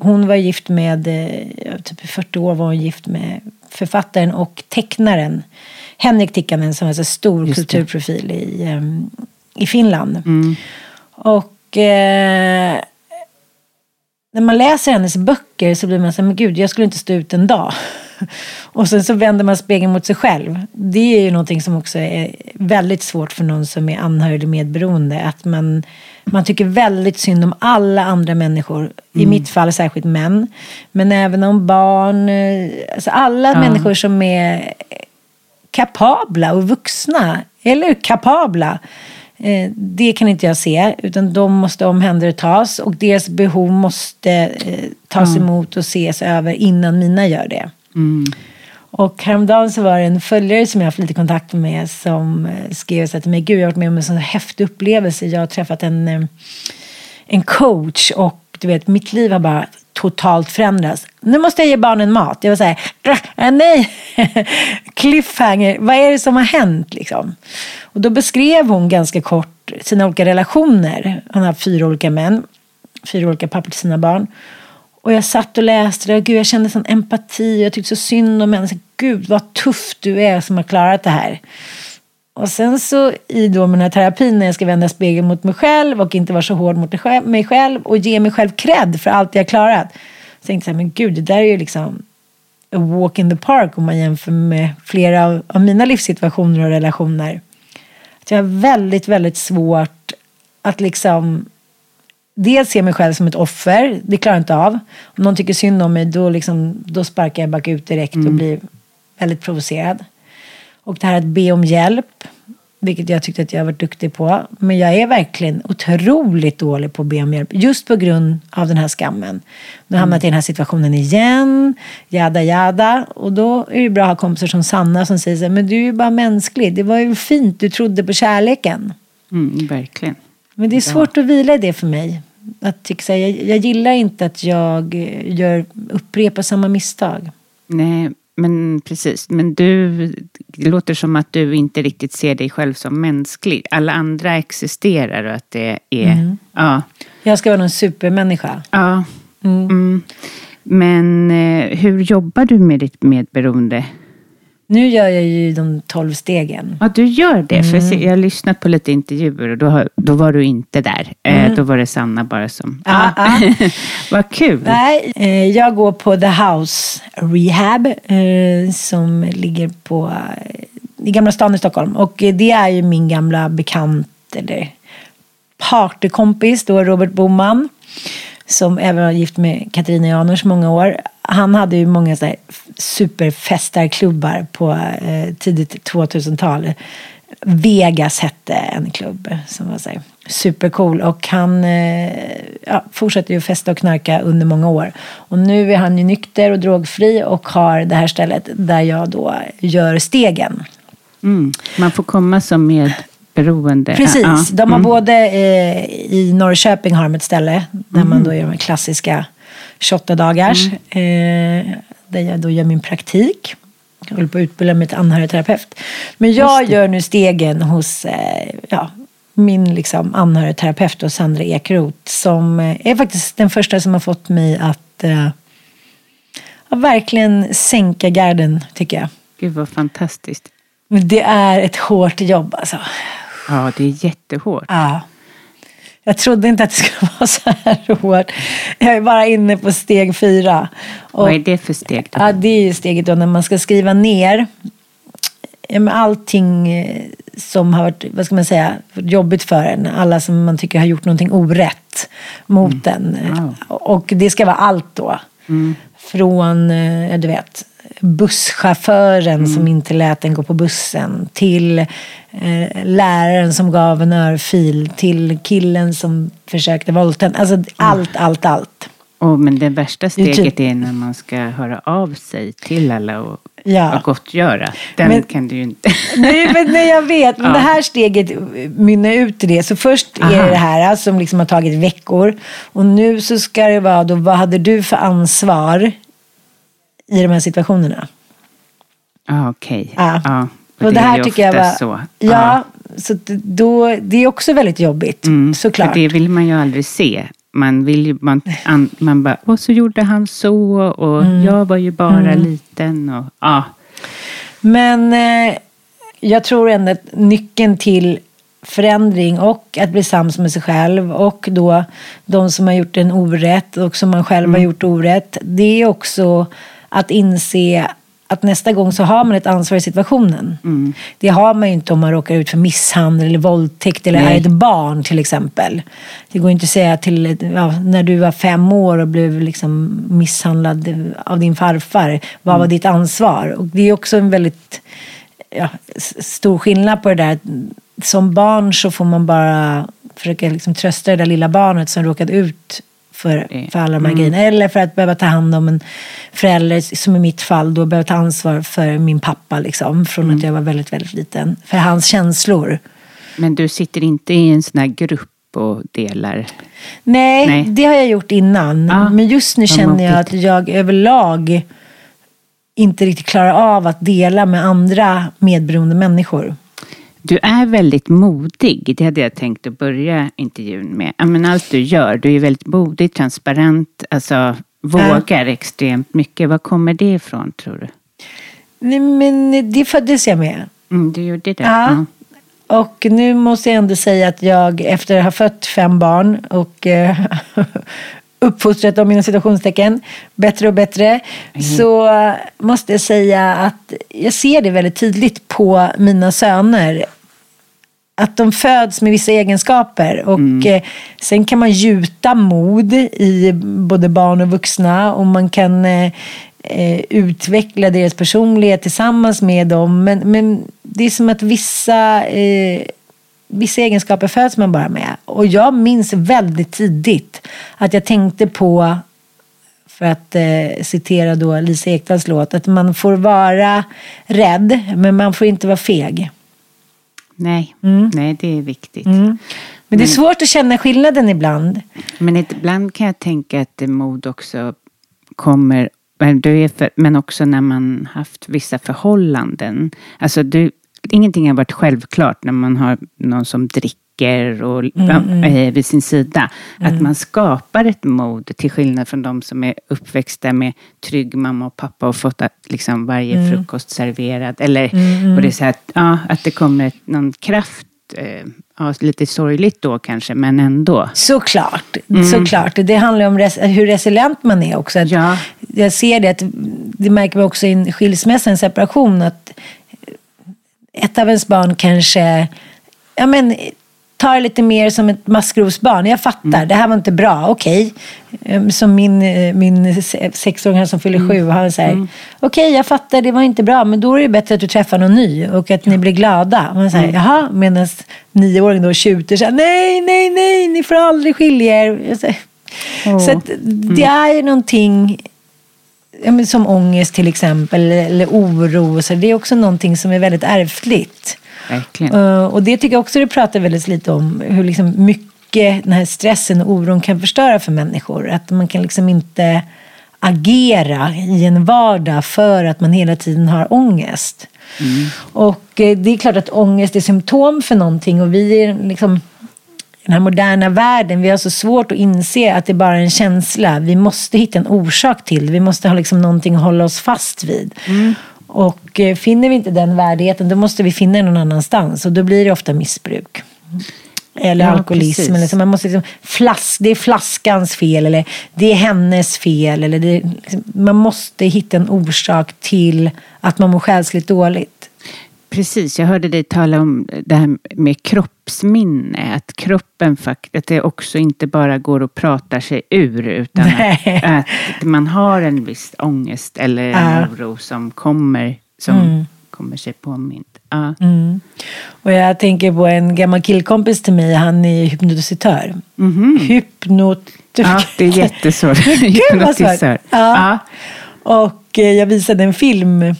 hon var gift med, eh, typ i 40 år var hon gift med författaren och tecknaren Henrik Tikkanen som är så stor Just det. kulturprofil i, ehm, i Finland. Och eh, när man läser hennes böcker så blir man så här, men gud, jag skulle inte stå ut en dag. Och sen så vänder man spegeln mot sig själv. Det är ju någonting som också är väldigt svårt för någon som är anhörig eller medberoende. Att man, man tycker väldigt synd om alla andra människor. I mitt fall särskilt män. Men även om barn. eh, Alltså alla människor som är kapabla och vuxna. Eller kapabla. Eh, Det kan inte jag se, utan de måste omhändertas och deras behov måste eh, tas emot och ses över innan mina gör det. Mm. Och häromdagen så var det en följare som jag har haft lite kontakt med som eh, skrev så här till mig, gud jag har varit med om en sån häftig upplevelse. Jag har träffat en, eh, en coach och du vet, mitt liv har bara totalt förändrats. Nu måste jag ge barnen mat. Jag var så här, äh, nej, cliffhanger, vad är det som har hänt liksom? Och då beskrev hon ganska kort sina olika relationer. Hon har fyra olika män, fyra olika pappor till sina barn. Och jag satt och läste det och gud, jag kände sån empati. Jag tyckte så synd om henne. Så, Gud vad tuff du är som har klarat det här. Och sen så i då med den här terapin när jag ska vända spegeln mot mig själv och inte vara så hård mot mig själv- och ge mig själv cred för allt jag klarat. Så tänkte jag, men gud, det där är ju liksom a walk in the park om man jämför med flera av, av mina livssituationer och relationer. Att jag har väldigt, väldigt svårt att liksom dels se mig själv som ett offer, det klarar jag inte av. Om någon tycker synd om mig då, liksom, då sparkar jag bak ut direkt och blir väldigt provocerad. Och det här att be om hjälp, vilket jag tyckte att jag har varit duktig på. Men jag är verkligen otroligt dålig på att be om hjälp, just på grund av den här skammen. Nu jag hamnat i den här situationen igen, jada jada. Och då är det bra att ha kompisar som Sanna som säger så här, men du är ju bara mänsklig, det var ju fint, du trodde på kärleken. Mm, verkligen. Men det är svårt att vila i det för mig. Att jag, jag gillar inte att jag gör, upprepar samma misstag. Nej, men precis. Men du, det låter som att du inte riktigt ser dig själv som mänsklig. Alla andra existerar och att det är... Mm. Ja. Jag ska vara någon supermänniska. ja. Mm. Men eh, hur jobbar du med ditt medberoende? Nu gör jag ju de tolv stegen. Ja, du gör det. För jag Mm. ser- jag har lyssnat på lite intervjuer och då, då var du inte där. Eh, då var det Sanna bara som... Mm. Ah, ah. Vad kul. Nej, eh, jag går på The House Rehab eh, som ligger på, eh, i Gamla stan i Stockholm. Och eh, det är ju min gamla bekant, eller partykompis, då Robert Boman. Som även var gift med Katarina Janouch många år. Han hade ju många så här superfestarklubbar på eh, tidigt 2000-tal. Vegas hette en klubb som var så här supercool. Och han eh, ja, fortsatte ju festa och knarka under många år. Och nu är han ju nykter och drogfri och har det här stället där jag då gör stegen. Mm. Man får komma som medberoende. Precis, Ja, ja. de har Mm. både eh, i Norrköping har de ett ställe där man då gör de klassiska 28 dagars. Eh, där jag då gör min praktik. Jag håller på att utbilda mig till anhörigterapeut. Men jag gör nu stegen hos eh, ja, min liksom, anhörigterapeut och Sandra Ekroth. Som eh, är faktiskt den första som har fått mig att eh, verkligen sänka garden tycker jag. Gud vad fantastiskt. Det är ett hårt jobb alltså. Ja, det är jättehårt. Ja. Jag trodde inte att det skulle vara så här hårt. Jag är bara inne på steg fyra. Och, Vad är det för steg? Då? ja, det är ju steget då när man ska skriva ner allting eh, som har varit, vad ska man säga, jobbigt för en. Alla som man tycker har gjort någonting orätt mot en. Wow. Och det ska vara allt då. Från, eh, du vet, busschauffören Mm. som inte lät en gå på bussen. Till eh, läraren som gav en örfil. Till killen som försökte våldta. Alltså allt, allt, allt. Och, men det värsta är steget typ- är när man ska höra av sig till alla och, Ja. och gottgöra. Den Men- kan du ju inte... Nej, men, nej, jag vet. Men Ja. det här steget mynnar ut i det. Så först är Aha. det det här som liksom har tagit veckor. Och nu så ska det vara då, vad hade du för ansvar i de här situationerna? Ja, okej. Ja. Ja. Och det är här tycker jag var... så. Ja, så att då, det är också väldigt jobbigt. Mm, såklart. För det vill man ju aldrig se. Man vill ju, man, an, man bara, och så gjorde han så och Mm. jag var ju bara liten och ja. Men eh, jag tror ändå att nyckeln till förändring och att bli sams med sig själv och då de som har gjort en orätt och som man själv har gjort orätt. Det är också att inse att nästa gång så har man ett ansvar i situationen. Det har man ju inte om man råkar ut för misshandel eller våldtäkt eller Nej. är ett barn till exempel. Det går inte att säga till ja, när du var fem år och blev liksom misshandlad av din farfar. Vad var ditt ansvar? Och det är också en väldigt ja, stor skillnad på det där. Som barn så får man bara försöka liksom trösta det där lilla barnet som råkat ut för, för alla de här grejerna. Eller för att behöva ta hand om en förälder, som i mitt fall, då behöva ta ansvar för min pappa. Liksom, från att jag var väldigt, väldigt liten. För hans känslor. Men du sitter inte i en sån här grupp och delar? Nej, Nej. det har jag gjort innan. Ja, Men just nu känner jag att jag överlag inte riktigt klarar av att dela med andra medberoende människor. Du är väldigt modig. Det hade jag tänkt att börja intervjun med. Ja, men allt du gör, du är väldigt modig, transparent, alltså vågar extremt mycket. Var kommer det ifrån tror du? Nej, men det föddes jag med. Mm, du gjorde det? Ja. Och nu måste jag ändå säga att jag efter att ha fött fem barn och eh, uppfostrat dem inom situationstecken bättre och bättre så måste jag säga att jag ser det väldigt tydligt på mina söner. Att de föds med vissa egenskaper och eh, sen kan man gjuta mod i både barn och vuxna och man kan eh, eh, utveckla deras personlighet tillsammans med dem. Men, men det är som att vissa, eh, vissa egenskaper föds man bara med. Och jag minns väldigt tidigt att jag tänkte på för att eh, citera då Lisa Ekdahls låt, att man får vara rädd men man får inte vara feg. Nej, nej, det är viktigt. Men det är svårt att känna skillnaden ibland. Men ibland kan jag tänka att mod också kommer, men du är för, men också när man haft vissa förhållanden. Alltså du, ingenting har varit självklart när man har någon som dricker och Mm, eh, vid sin sida. Att man skapar ett mod till skillnad från de som är uppväxta med trygg mamma och pappa och fått att, liksom, varje Mm. frukost serverad. Eller, och det är så att, ja, att det kommer någon kraft, eh, ja, lite sorgligt då kanske, men ändå. Såklart. Såklart. Det handlar om res- hur resilient man är också. Att Ja. Jag ser det, att, det märker vi också i en skilsmässa, en separation, att ett av ens barn kanske ja, men, tar lite mer som ett maskrosbarn. Jag fattar, det här var inte bra, okej. Ehm, Som min, eh, min se- sexåring som fyller sju, han säger, okej jag fattar, det var inte bra, men då är det bättre att du träffar någon ny och att ni blir glada. Och man säger, jaha, medan nioåringen då tjuter så här, nej, nej, nej, ni får aldrig skilja er. Jag säger, Så att det är ju någonting ja, men som ångest till exempel, eller, oro. Så det är också någonting som är väldigt ärftligt. Verkligen. Uh, och det tycker jag också du pratar väldigt lite om. Hur liksom mycket den här stressen och oron kan förstöra för människor. Att man kan liksom inte agera i en vardag för att man hela tiden har ångest. Och eh, det är klart att ångest är symptom för någonting. Och vi är liksom den här moderna världen, vi har så svårt att inse att det bara är en känsla. Vi måste hitta en orsak till det. Vi måste ha liksom någonting att hålla oss fast vid. Och eh, finner vi inte den värdigheten, då måste vi finna den någon annanstans. Och då blir det ofta missbruk. Eller Ja, alkoholism. precis. Eller så man måste liksom, flas, det är flaskans fel, eller det är hennes fel. Eller det, liksom, man måste hitta en orsak till att man mår själsligt dåligt. Precis. Jag hörde dig tala om det här med kroppsminne. Att kroppen faktiskt, att det också inte bara går att prata sig ur. Utan att, att, man har en viss ångest eller en ja. oro som kommer, som mm. kommer sig påmint. Ja. Mm. Och jag tänker på en gammal killkompis till mig. Han är hypnotisitör. Mm -hmm. Hypnot... Ja, det är jättesvårt. Hypnotisör. Ja. ja. Och eh, jag visade en film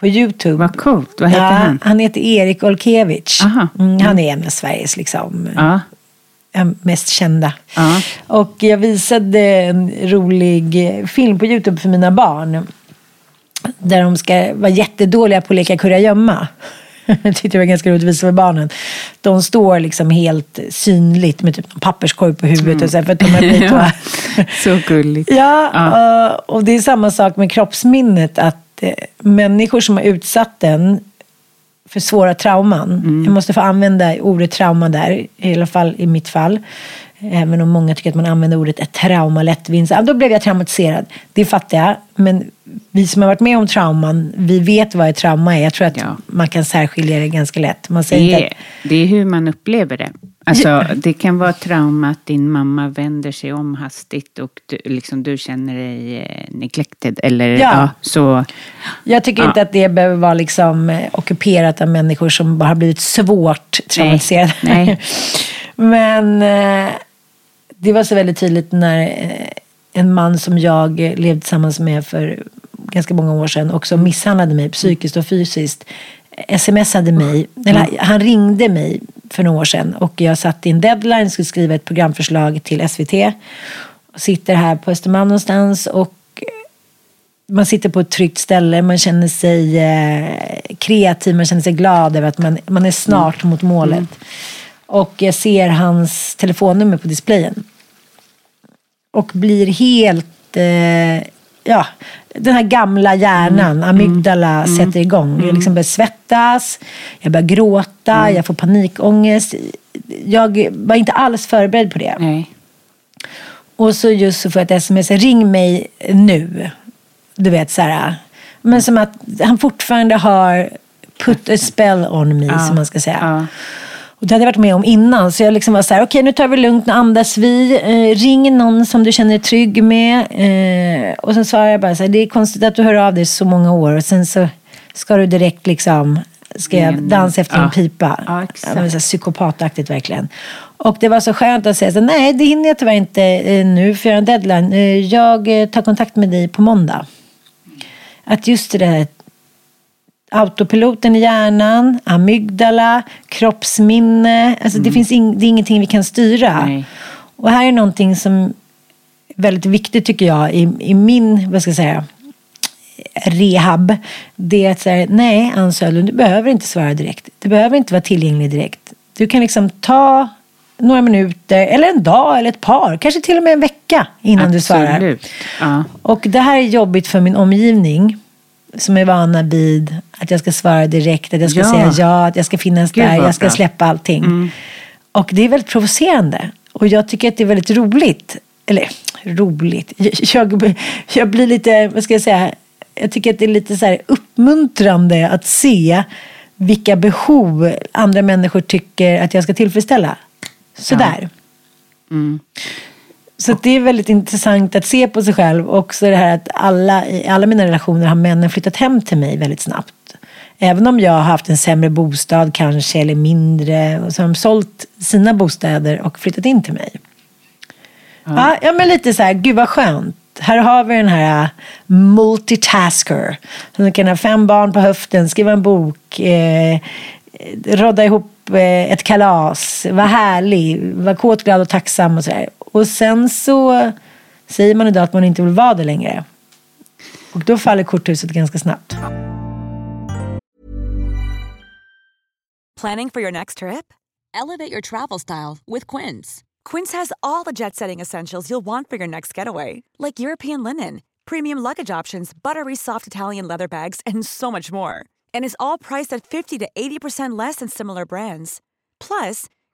på Youtube. Vad coolt. Vad heter ja, han? Han heter Erik Olkevich. Mm, han är en av Sveriges liksom, ja. mest kända. Ja. Och jag visade en rolig film på Youtube för mina barn. Där de ska vara jättedåliga på att leka kurragömma. Jag tyckte det var ganska roligt att visa för barnen. De står liksom helt synligt med typ en papperskorg på huvudet. Mm. Och så, för att de är ja, så gulligt. Ja, ja, och det är samma sak med kroppsminnet. Att eh, människor som har utsatt den för svåra trauman. Mm. Jag måste få använda ordet trauma där, i alla fall i mitt fall. Även om många tycker att man använder ordet ett trauma lättvindigt. Då blev jag traumatiserad. Det fattar jag. Men vi som har varit med om trauman, vi vet vad ett trauma är. Jag tror att ja. man kan särskilja det ganska lätt. Man säger det, är, att... det är hur man upplever det. Alltså, det kan vara trauma att din mamma vänder sig om hastigt och du, liksom, du känner dig eh, neglected. Eller, ja. ja så, jag tycker ja. inte att det behöver vara liksom, eh, ockuperat av människor som bara har blivit svårt traumatiserade. Nej. Nej. Men eh, det var så väldigt tydligt när en man som jag levde tillsammans med för ganska många år sedan också misshandlade mig psykiskt och fysiskt. Smsade mig, eller han ringde mig för några år sedan och jag satt i en deadline, skulle skriva ett programförslag till SVT. Sitter här på Östermalm någonstans och man sitter på ett tryggt ställe, man känner sig eh, kreativ, man känner sig glad över att man, man är snart mm. mot målet. Mm. Och jag ser hans telefonnummer på displayen. Och blir helt, eh, ja, den här gamla hjärnan, mm. amygdala, mm. sätter igång. Jag mm. liksom börjar svettas, jag börjar gråta, mm. jag får panikångest. Jag var inte alls förberedd på det. Nej. Och så just så får jag ett sms, ring mig nu. Du vet så här. Men som att han fortfarande har put a spell on me, ja. som man ska säga. Ja. Och det hade jag varit med om innan. Så jag liksom var så här, okej okay, nu tar vi lugnt, nu andas vi. Eh, ring någon som du känner dig trygg med. Eh, och sen svarade jag bara så här, det är konstigt att du hör av dig så många år. Och sen så ska du direkt liksom, ska jag dansa efter ja. en pipa. Ja, exakt. Var så psykopataktigt verkligen. Och det var så skönt att säga så nej det hinner jag tyvärr inte eh, nu för jag har en deadline. Eh, jag eh, tar kontakt med dig på måndag. Att just det där autopiloten i hjärnan, amygdala, kroppsminne. Alltså mm. det, finns in, det är ingenting vi kan styra. Nej. Och här är någonting som är väldigt viktigt tycker jag i, i min, vad ska jag säga, rehab. Det är att säga, nej Ann Södlund, du behöver inte svara direkt. Du behöver inte vara tillgänglig direkt. Du kan liksom ta några minuter, eller en dag, eller ett par, kanske till och med en vecka innan Absolut. du svarar. Ja. Och det här är jobbigt för min omgivning som är vana vid att jag ska svara direkt, att jag ska ja. säga ja, att jag ska finnas Gud, där, jag ska släppa allting. Mm. Och det är väldigt provocerande. Och jag tycker att det är väldigt roligt. Eller roligt. Jag, jag blir lite, vad ska jag säga, jag tycker att det är lite så uppmuntrande att se vilka behov andra människor tycker att jag ska tillfredsställa. Sådär. Ja. Mm. Så det är väldigt intressant att se på sig själv. Och också det här att alla, i alla mina relationer har männen flyttat hem till mig väldigt snabbt. Även om jag har haft en sämre bostad kanske, eller mindre. Och så har de sålt sina bostäder och flyttat in till mig. Ja, ja men lite så här, gud vad skönt. Här har vi den här multitasker. Som kan ha fem barn på höften, skriva en bok, eh, rodda ihop eh, ett kalas, vara härlig, vara kåt, glad och tacksam och sådär. Och sen så säger man idag att man inte vill vara det längre. Och då faller korthuset ganska snabbt. Planning for your next trip? Elevate your travel style with Quince. Quince has all the jet setting essentials you'll want for your next getaway. Like European linen, premium luggage options, buttery soft Italian leather bags and so much more. And is all priced at 50 to 80% less than similar brands. Plus,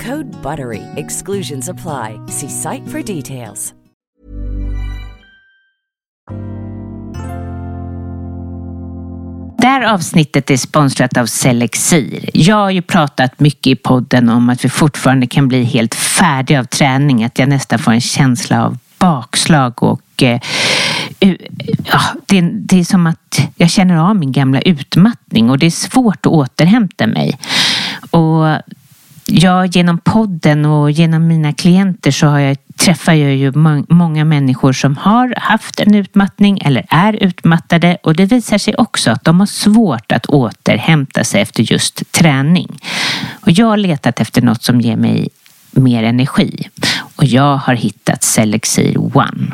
Code BUTTERY. Exclusions apply. See site for details. Det här avsnittet är sponsrat av Selexir. Jag har ju pratat mycket i podden om att vi fortfarande kan bli helt färdiga av träning. Att jag nästan får en känsla av bakslag och eh, ja, det, det är som att jag känner av min gamla utmattning och det är svårt att återhämta mig. Och Ja, genom podden och genom mina klienter så har jag, träffar jag ju många människor som har haft en utmattning eller är utmattade och det visar sig också att de har svårt att återhämta sig efter just träning. Och jag har letat efter något som ger mig mer energi och jag har hittat Selexir One.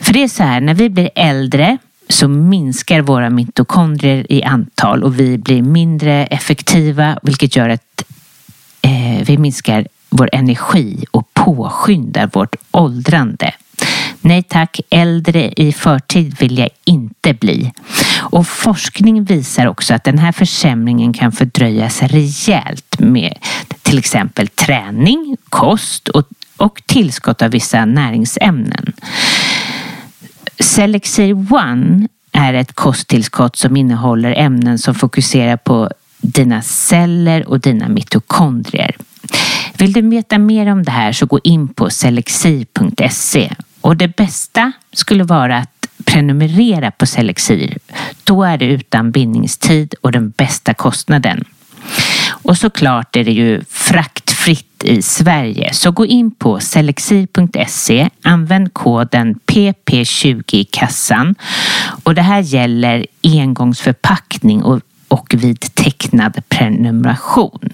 För det är så här, när vi blir äldre så minskar våra mitokondrier i antal och vi blir mindre effektiva vilket gör att eh, vi minskar vår energi och påskyndar vårt åldrande. Nej tack, äldre i förtid vill jag inte bli. Och forskning visar också att den här försämringen kan fördröjas rejält med till exempel träning, kost och, och tillskott av vissa näringsämnen. Selexir One är ett kosttillskott som innehåller ämnen som fokuserar på dina celler och dina mitokondrier. Vill du veta mer om det här så gå in på selexir.se och det bästa skulle vara att prenumerera på Selexir. Då är det utan bindningstid och den bästa kostnaden. Och såklart är det ju fraktfritt i Sverige. Så gå in på selexir.se, använd koden PP20 i kassan. Och det här gäller engångsförpackning och och vid tecknad prenumeration.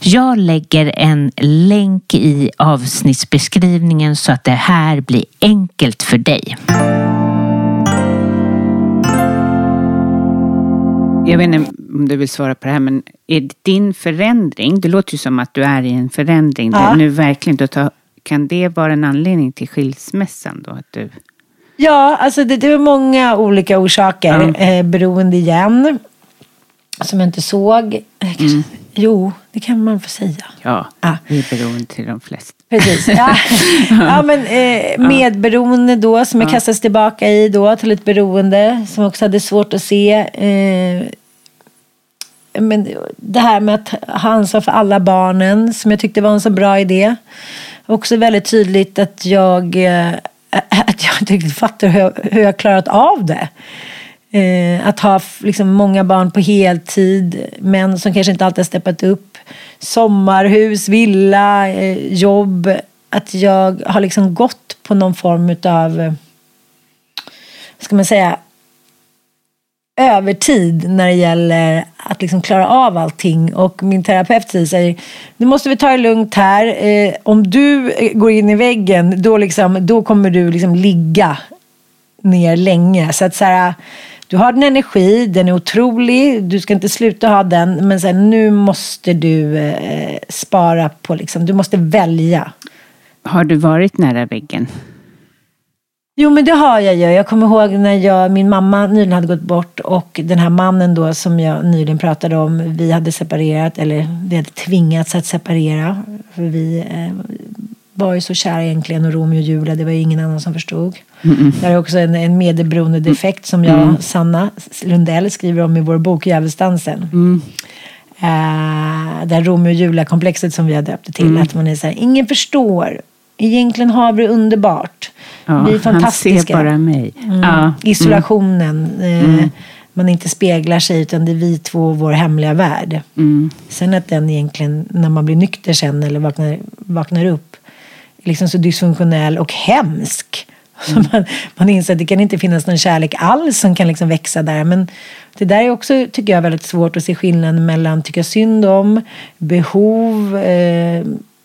Jag lägger en länk i avsnittsbeskrivningen så att det här blir enkelt för dig. Jag vet inte om du vill svara på det här, men är din förändring, det låter ju som att du är i en förändring ja. nu verkligen, då tar, kan det vara en anledning till skilsmässan då? Att du... Ja, alltså det, det är många olika orsaker, ja. eh, beroende igen som jag inte såg. Mm. Jo, det kan man få säga. Ja, ah. vi är beroende till de flesta. Precis. Ja, ja men eh, medberoende då som jag kastades tillbaka i då till ett beroende som också hade svårt att se. Eh, men det här med att ha ansvar för alla barnen som jag tyckte var en så bra idé. Också väldigt tydligt att jag, eh, att jag inte riktigt fattar hur jag, hur jag klarat av det. Eh, att ha liksom, många barn på heltid, män som kanske inte alltid har steppat upp. Sommarhus, villa, eh, jobb. Att jag har liksom gått på någon form utav, eh, ska man säga, övertid när det gäller att liksom klara av allting. Och min terapeut säger, nu måste vi ta det lugnt här. Eh, om du eh, går in i väggen, då, liksom, då kommer du liksom ligga ner länge. Så att så här, du har din energi, den är otrolig, du ska inte sluta ha den. Men sen, nu måste du eh, spara på, liksom, du måste välja. Har du varit nära väggen? Jo men det har jag ju. Jag kommer ihåg när jag, min mamma nyligen hade gått bort och den här mannen då som jag nyligen pratade om, vi hade separerat eller vi hade tvingats att separera. För vi eh, var ju så kära egentligen och Romeo och Julia, det var ju ingen annan som förstod. Mm-mm. Det är också en, en medberoende defekt som jag, Mm. Sanna Lundell, skriver om i vår bok Djävulsdansen. Mm. Eh, det här Romeo och Julia-komplexet som vi har döpt det till. Mm. Att man är så här, ingen förstår. Egentligen har vi det underbart. Ja, vi är han fantastiska. ser bara mig. Mm. Ja. Isolationen. Eh, Mm. Man inte speglar sig utan det är vi två och vår hemliga värld. Mm. Sen att den egentligen, när man blir nykter sen eller vaknar, vaknar upp, liksom så dysfunktionell och hemsk. Så man, man inser att det kan inte finnas någon kärlek alls som kan liksom växa där. Men det där är också, tycker jag, väldigt svårt att se skillnaden mellan tycka synd om, behov, eh,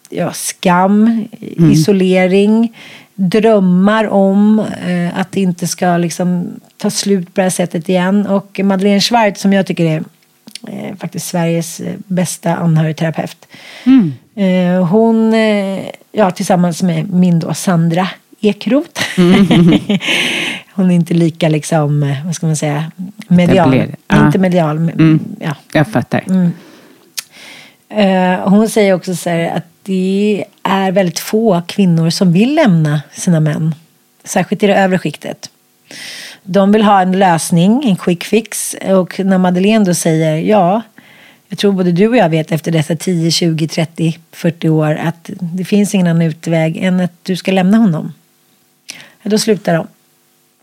ja, skam, isolering, drömmar om eh, att det inte ska liksom ta slut på det här sättet igen. Och Madeleine Schwartz som jag tycker är eh, faktiskt Sveriges eh, bästa anhörigterapeut. Mm. Eh, hon, eh, ja tillsammans med min då Sandra Ekroth. hon är inte lika liksom, eh, vad ska man säga, medial. Ja. Inte medial, men, Mm. ja. Jag fattar. Mm. Eh, hon säger också så här att det är väldigt få kvinnor som vill lämna sina män. Särskilt i det övre skiktet. De vill ha en lösning, en quick fix. Och när Madeleine då säger ja, jag tror både du och jag vet efter dessa 10, 20, 30, 40 år att det finns ingen annan utväg än att du ska lämna honom. Ja, då slutar de.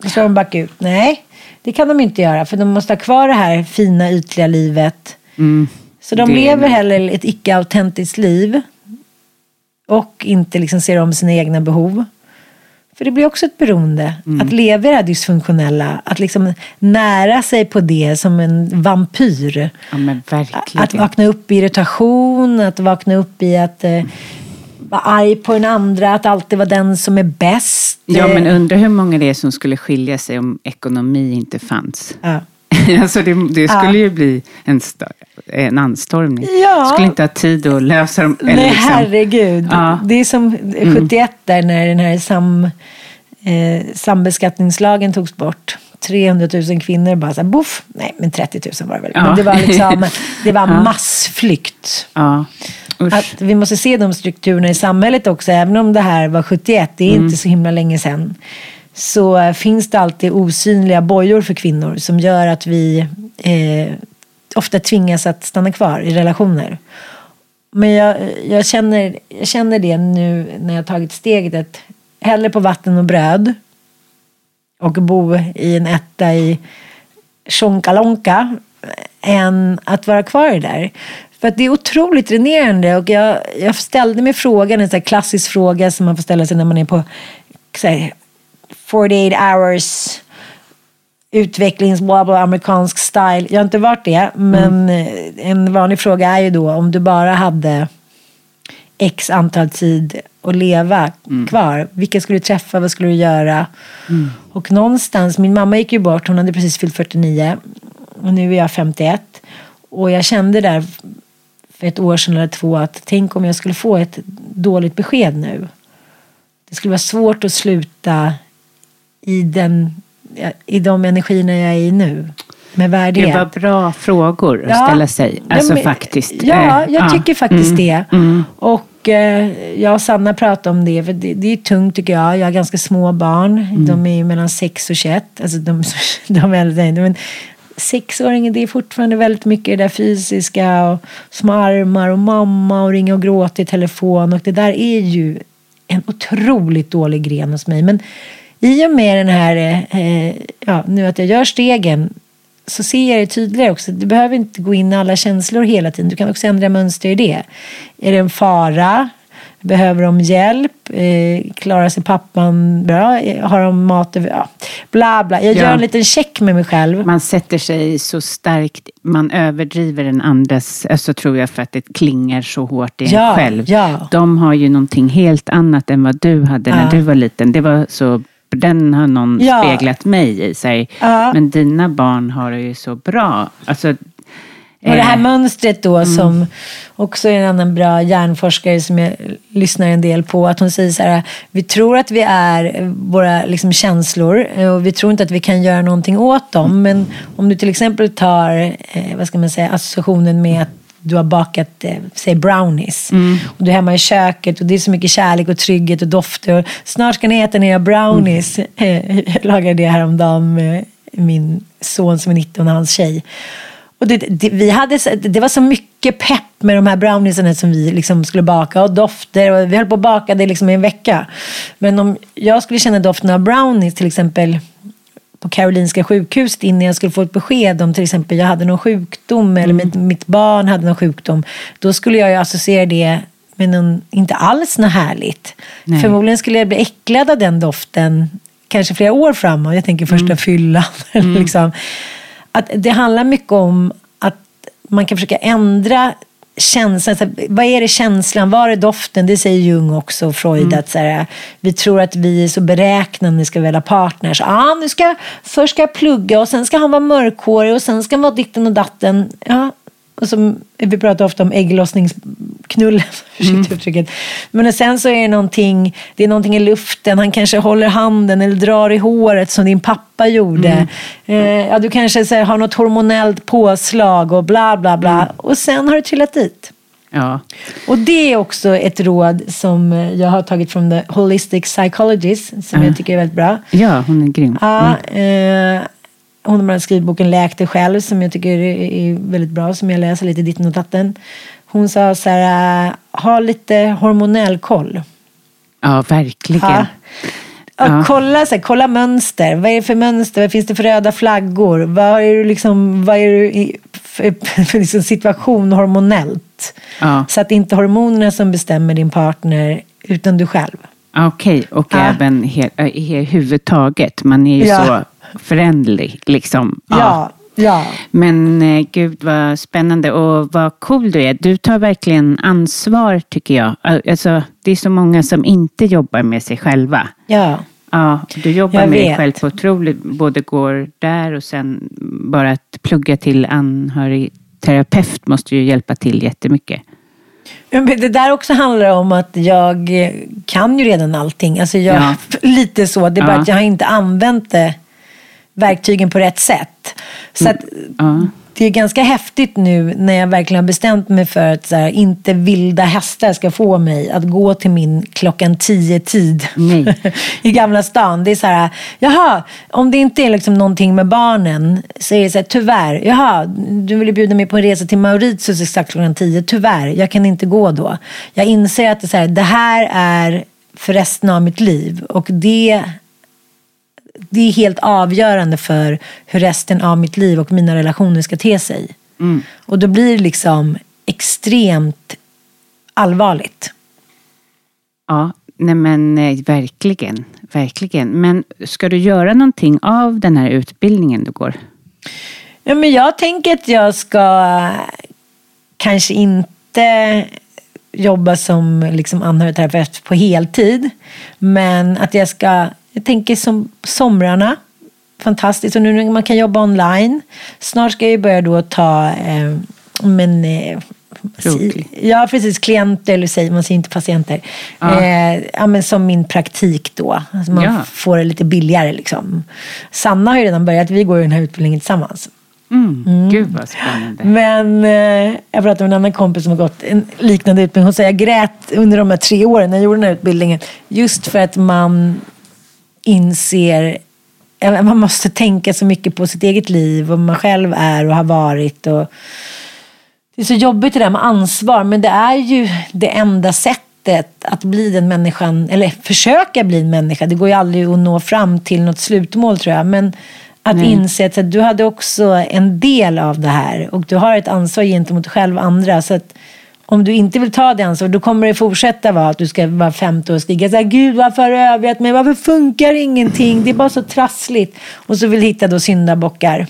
Då ska de backa ut. Nej, det kan de inte göra för de måste ha kvar det här fina ytliga livet. Mm. Så de Det lever heller ett icke-autentiskt liv. Och inte liksom ser om sina egna behov. För det blir också ett beroende. Mm. Att leva i det här dysfunktionella. Att liksom nära sig på det som en vampyr. Ja. Att vakna upp i irritation. Att vakna upp i att eh, vara arg på den andra. Att alltid vara den som är bäst. Ja, men undrar hur många det är som skulle skilja sig om ekonomi inte fanns. ja. alltså det, det Ja. skulle ju bli en, en anstormning. Ja. Skulle inte ha tid att lösa dem. eller Nej, liksom- herregud. Ja. Mm. Det är som 71 där när den här sam, eh, sambeskattningslagen togs bort. 300 000 kvinnor bara så här, boff. Nej, men 30 000 var det väl. Ja. Men det var liksom, det var Ja. massflykt. Ja. Att vi måste se de strukturerna i samhället också. Även om det här var 71, det är Mm. inte så himla länge sedan. Så eh, finns det alltid osynliga bojor för kvinnor som gör att vi eh, ofta tvingas att stanna kvar i relationer. Men jag, jag, känner, jag känner det nu när jag tagit steget att hellre på vatten och bröd och bo i en etta i Tjonkalonka än att vara kvar i det där. För att det är otroligt dränerande och jag, jag ställde mig frågan, en sån här klassisk fråga som man får ställa sig när man är på så här, 48 hours utvecklings bla bla amerikansk style. Jag har inte varit det, men eh, en vanlig fråga är ju då om du bara hade x antal tid att leva kvar. Vilka skulle du träffa? Vad skulle du göra? Och någonstans, min mamma gick ju bort, hon hade precis fyllt 49 och nu är jag 51. Och jag kände där för ett år sedan eller två att tänk om jag skulle få ett dåligt besked nu. Det skulle vara svårt att sluta i, den, i de energierna jag är i nu. Med värdighet. Det var bra frågor att Ja. ställa sig. Ja, Alltså men- faktiskt. Ja, Eh, jag tycker faktiskt Mm. det. Mm. Och eh, jag och Sanna pratade om det, för det, det är tungt tycker jag. Jag har ganska små barn. Mm. De är ju mellan 6 och 21. Alltså de, de är äldre. Men sexåringen, det är fortfarande väldigt mycket det där fysiska och små armar och mamma och ringa och gråta i telefon. Och det där är ju en otroligt dålig gren hos mig. Men i och med den här, eh, ja, nu att jag gör stegen så ser jag det tydligare också. Du behöver inte gå in i alla känslor hela tiden. Du kan också ändra mönster i det. Är det en fara? Behöver de hjälp? Eh, klarar sig pappan bra? Eh, Har de mat över? Ja. Bla bla. Jag Ja. gör en liten check med mig själv. Man sätter sig så starkt, man överdriver den andras, alltså tror jag för att det klingar så hårt i en Ja, själv. ja. De har ju någonting helt annat än vad du hade när Ja. du var liten. Det var så, den har någon Ja. speglat mig i sig. Ja. Men dina barn har det ju så bra. Alltså, Och det här eh, mönstret då som också är en annan bra hjärnforskare som jag lyssnar en del på. Att hon säger så här, vi tror att vi är våra liksom, känslor eh, och vi tror inte att vi kan göra någonting åt dem. Men om du till exempel tar, eh, vad ska man säga, associationen med att du har bakat, eh, säg brownies. Mm. Och du är hemma i köket och det är så mycket kärlek och trygghet och dofter. Snart ska ni äta era brownies. Mm. Jag lagade det häromdagen med min son som är 19 och hans tjej. Och det, det, vi hade, det var så mycket pepp med de här browniesarna som vi liksom skulle baka och dofter. Och vi höll på att baka det liksom i en vecka. Men om jag skulle känna doften av brownies till exempel på Karolinska sjukhuset innan jag skulle få ett besked om till exempel jag hade någon sjukdom eller mitt, mitt barn hade någon sjukdom. Då skulle jag ju associera det med någon, inte alls något härligt. Nej. Förmodligen skulle jag bli äcklad av den doften kanske flera år framåt. Jag tänker första fyllan. eller liksom. att det handlar mycket om att man kan försöka ändra känslan. Så här, vad är det känslan? Vad är doften? Det säger Jung också och Freud. Att så här, vi tror att vi är så beräknande när vi ska välja partners. Ah, nu ska, först ska jag plugga och sen ska han vara mörkhårig och sen ska han vara ditten och datten. Ja. Och som, vi pratar ofta om ägglossningsknullen, ursäkta uttrycket. Men sen så är det någonting, det är någonting i luften. Han kanske håller handen eller drar i håret som din pappa gjorde. Eh, ja, du kanske så här, har något hormonellt påslag och bla bla bla. Och sen har du trillat dit. Ja. Och det är också ett råd som jag har tagit från The Holistic Psychologist, som Ja. jag tycker är väldigt bra. ja, hon är grym. Ja, eh, hon har skrivit boken Läk dig själv som jag tycker är, väldigt bra, som jag läser lite ditten och datten. Hon sa så här, eh, ha lite hormonell koll. Ja, verkligen. Ja. Ja. kolla, så här, kolla mönster. Vad är det för mönster? Vad finns det för röda flaggor? Vad är du liksom, vad är du i för, för liksom situation hormonellt? Ja. Så att det inte är hormonerna som bestämmer din partner, utan du själv. Okej, och Ja. även he, i huvudtaget. Man är ju Ja. så förändlig. Liksom. Ja, ja. Men eh, gud vad spännande och vad cool du är. Du tar verkligen ansvar tycker jag. Alltså, det är så många som inte jobbar med sig själva. ja. Ja, du jobbar Jag med dig själv på otroligt, både går där och sen bara att plugga till anhörigterapeut måste ju hjälpa till jättemycket. Det där också handlar om att jag kan ju redan allting. Alltså jag, Ja. Lite så. Det är bara Ja. att jag har inte använt det, verktygen på rätt sätt. Så att, Ja. Det är ganska häftigt nu när jag verkligen har bestämt mig för att här, inte vilda hästar ska få mig att gå till min klockan tio tid Nej. i Gamla stan. Det är så här, jaha, om det inte är liksom någonting med barnen så är det så här, tyvärr, jaha, du vill bjuda mig på en resa till Mauritius exakt klockan tio, tyvärr, jag kan inte gå då. Jag inser att det, så här, det här är för resten av mitt liv och det det är helt avgörande för hur resten av mitt liv och mina relationer ska te sig. Och då blir det liksom extremt allvarligt. Ja, nej men eh, verkligen, verkligen. Men ska du göra någonting av den här utbildningen du går? Ja, men jag tänker att jag ska kanske inte jobba som liksom anhörigterapeut på heltid. Men att jag ska, jag tänker som somrarna. Fantastiskt. Och nu när man kan jobba online. Snart ska jag börja då ta eh, men, eh. Ja, precis. Klienter, eller säger man säger inte patienter. Ja. Eh, ja, men som min praktik då. Alltså man Ja. får det lite billigare. Liksom. Sanna har ju redan börjat. Vi går ju den här utbildningen tillsammans. Mm. Gud vad spännande. Men eh, jag pratade med en annan kompis som har gått en liknande utbildning. Hon säger jag grät under de här tre åren när jag gjorde den här utbildningen. Just för att man inser ja, man måste tänka så mycket på sitt eget liv och man själv är och har varit. Och det är så jobbigt det där med ansvar men det är ju det enda sättet att bli den människan, eller försöka bli en människa. Det går ju aldrig att nå fram till något slutmål tror jag. Men att Nej. inse att du hade också en del av det här och du har ett ansvar gentemot dig själv och andra. Så att om du inte vill ta det ansvaret då kommer det fortsätta vara att du ska vara 50 år och skrika så här, Gud varför har du övergett mig? Varför funkar ingenting? Det är bara så trassligt. Och så vill hitta då syndabockar.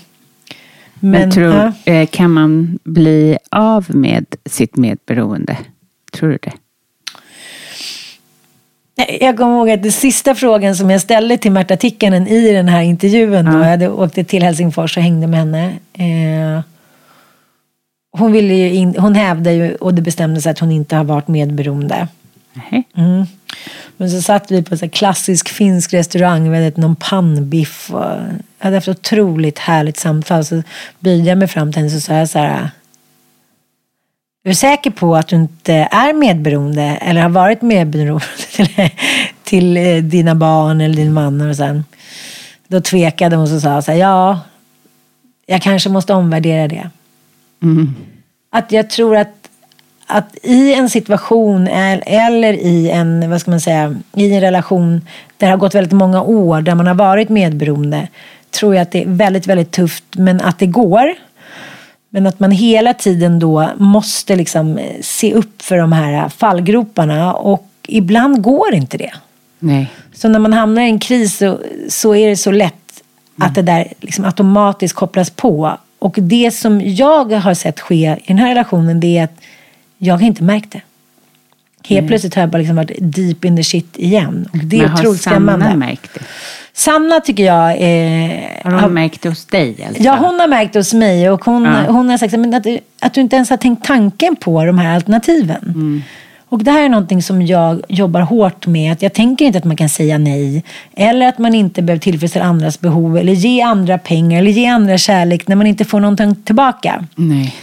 Men, tror, ja. eh, kan man bli av med sitt medberoende? Tror du det? Jag kommer ihåg att den sista frågan som jag ställde till Märta Tikkanen i den här intervjun. Då, Ja. jag hade åkt till Helsingfors och hängde med henne. Eh, hon, ville ju in, hon hävdade ju, och det bestämde sig att hon inte har varit medberoende. Mm. Men så satt vi på en klassisk finsk restaurang. Ätit någon pannbiff. Och jag hade haft ett otroligt härligt samtal. Så böjde jag mig fram till henne och så sa jag så här. är du säker på att du inte är medberoende eller har varit medberoende till, till eh, dina barn eller din man? Och sen, då tvekade hon och sa så här, ja, jag kanske måste omvärdera det. Mm. Att jag tror att, att i en situation eller i en, vad ska man säga, i en relation där det har gått väldigt många år där man har varit medberoende tror jag att det är väldigt, väldigt tufft men att det går. Men att man hela tiden då måste liksom se upp för de här fallgroparna och ibland går inte det. Nej. Så när man hamnar i en kris så, så är det så lätt att det där liksom automatiskt kopplas på. Och det som jag har sett ske i den här relationen det är att jag har inte märkt det. Helt Nej. plötsligt har jag bara liksom varit deep in the shit igen. Och det är Men otroligt skrämmande. Sanna märkt det? Sanna tycker jag är... Har hon märkt det hos dig? Alltså? Ja, hon har märkt det hos mig och hon, Ja. hon har sagt men att, att du inte ens har tänkt tanken på de här alternativen. Mm. Och det här är någonting som jag jobbar hårt med. Att jag tänker inte att man kan säga nej. Eller att man inte behöver tillfredsställa andras behov. Eller ge andra pengar. Eller ge andra kärlek när man inte får någonting tillbaka. Nej.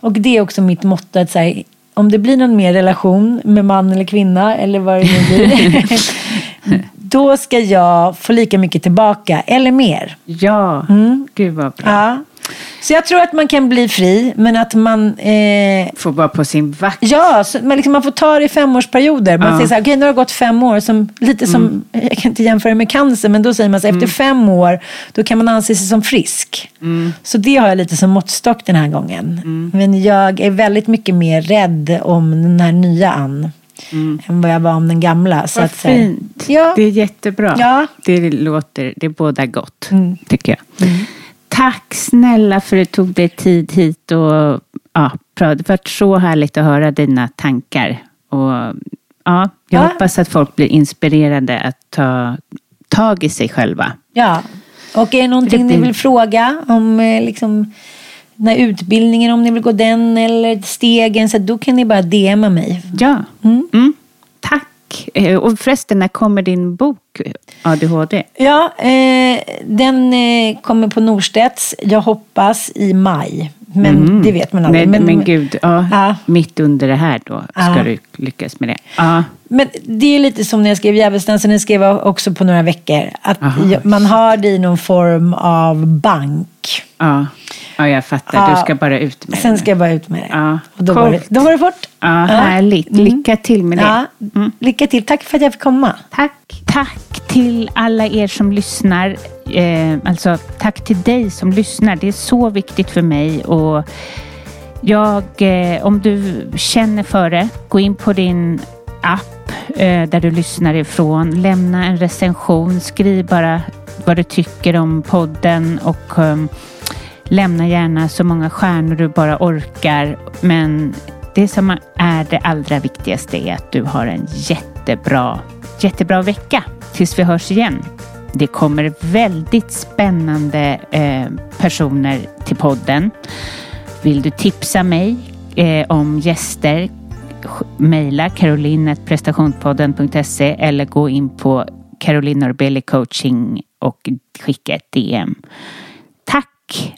Och det är också mitt motto. Att så här, om det blir någon mer relation med man eller kvinna. Eller vad det nu blir. då ska jag få lika mycket tillbaka. Eller mer. Ja, gud vad bra. Ja. Så jag tror att man kan bli fri, men att man... Eh, Får vara på sin vakt. ja, så, man, liksom, man får ta det i femårsperioder. Man Ja. säger så här, okej nu har det gått fem år. Som, lite som, jag kan inte jämföra med cancer, men då säger man så här, efter fem år, då kan man anse sig som frisk. Så det har jag lite som måttstock den här gången. Men jag är väldigt mycket mer rädd om den här nya Ann. Än vad jag var om den gamla. Vad att, så här- fint. Ja. Det är jättebra. Ja. Det låter, det båda gott, Mm. tycker jag. Tack snälla för att du tog dig tid hit och ja, det har varit så härligt att höra dina tankar. Och, ja, jag Ja. hoppas att folk blir inspirerade att ta tag i sig själva. Ja, och är det någonting Det ni vill fråga om eh, liksom, den här utbildningen, om ni vill gå den eller stegen, så då kan ni bara DMa mig. Ja, mm. tack. Eh, och förresten, när kommer din bok ADHD? Ja, eh, den eh, kommer på Norstedts, jag hoppas i maj. Men Mm. det vet man Nej, aldrig. men, gud, ja, Ja. mitt under det här då ska Ja. du lyckas med det. Men det är lite som när jag skrev Djävulsdansen, den skrev jag också på några veckor. Att Aha. man har det i någon form av bank. Ja, ja jag fattar. Du ska bara ut med Sen det. ska jag bara ut med det. Ja, Och då, var det då var det fort. Ja, härligt. Lycka till med det. Ja, Lycka till. Tack för att jag fick komma. Tack. Tack till alla er som lyssnar. Eh, alltså, tack till dig som lyssnar. Det är så viktigt för mig. Och jag, eh, om du känner för det, gå in på din app eh, där du lyssnar ifrån. Lämna en recension. Skriv bara vad du tycker om podden och ehm, lämna gärna så många stjärnor du bara orkar. Men det som är det allra viktigaste är att du har en jättebra, jättebra vecka tills vi hörs igen. Det kommer väldigt spännande eh, personer till podden. Vill du tipsa mig eh, om gäster mejla caroline.prestationspodden.se eller gå in på Caroline Norbeli coaching och skicka ett DM. Tack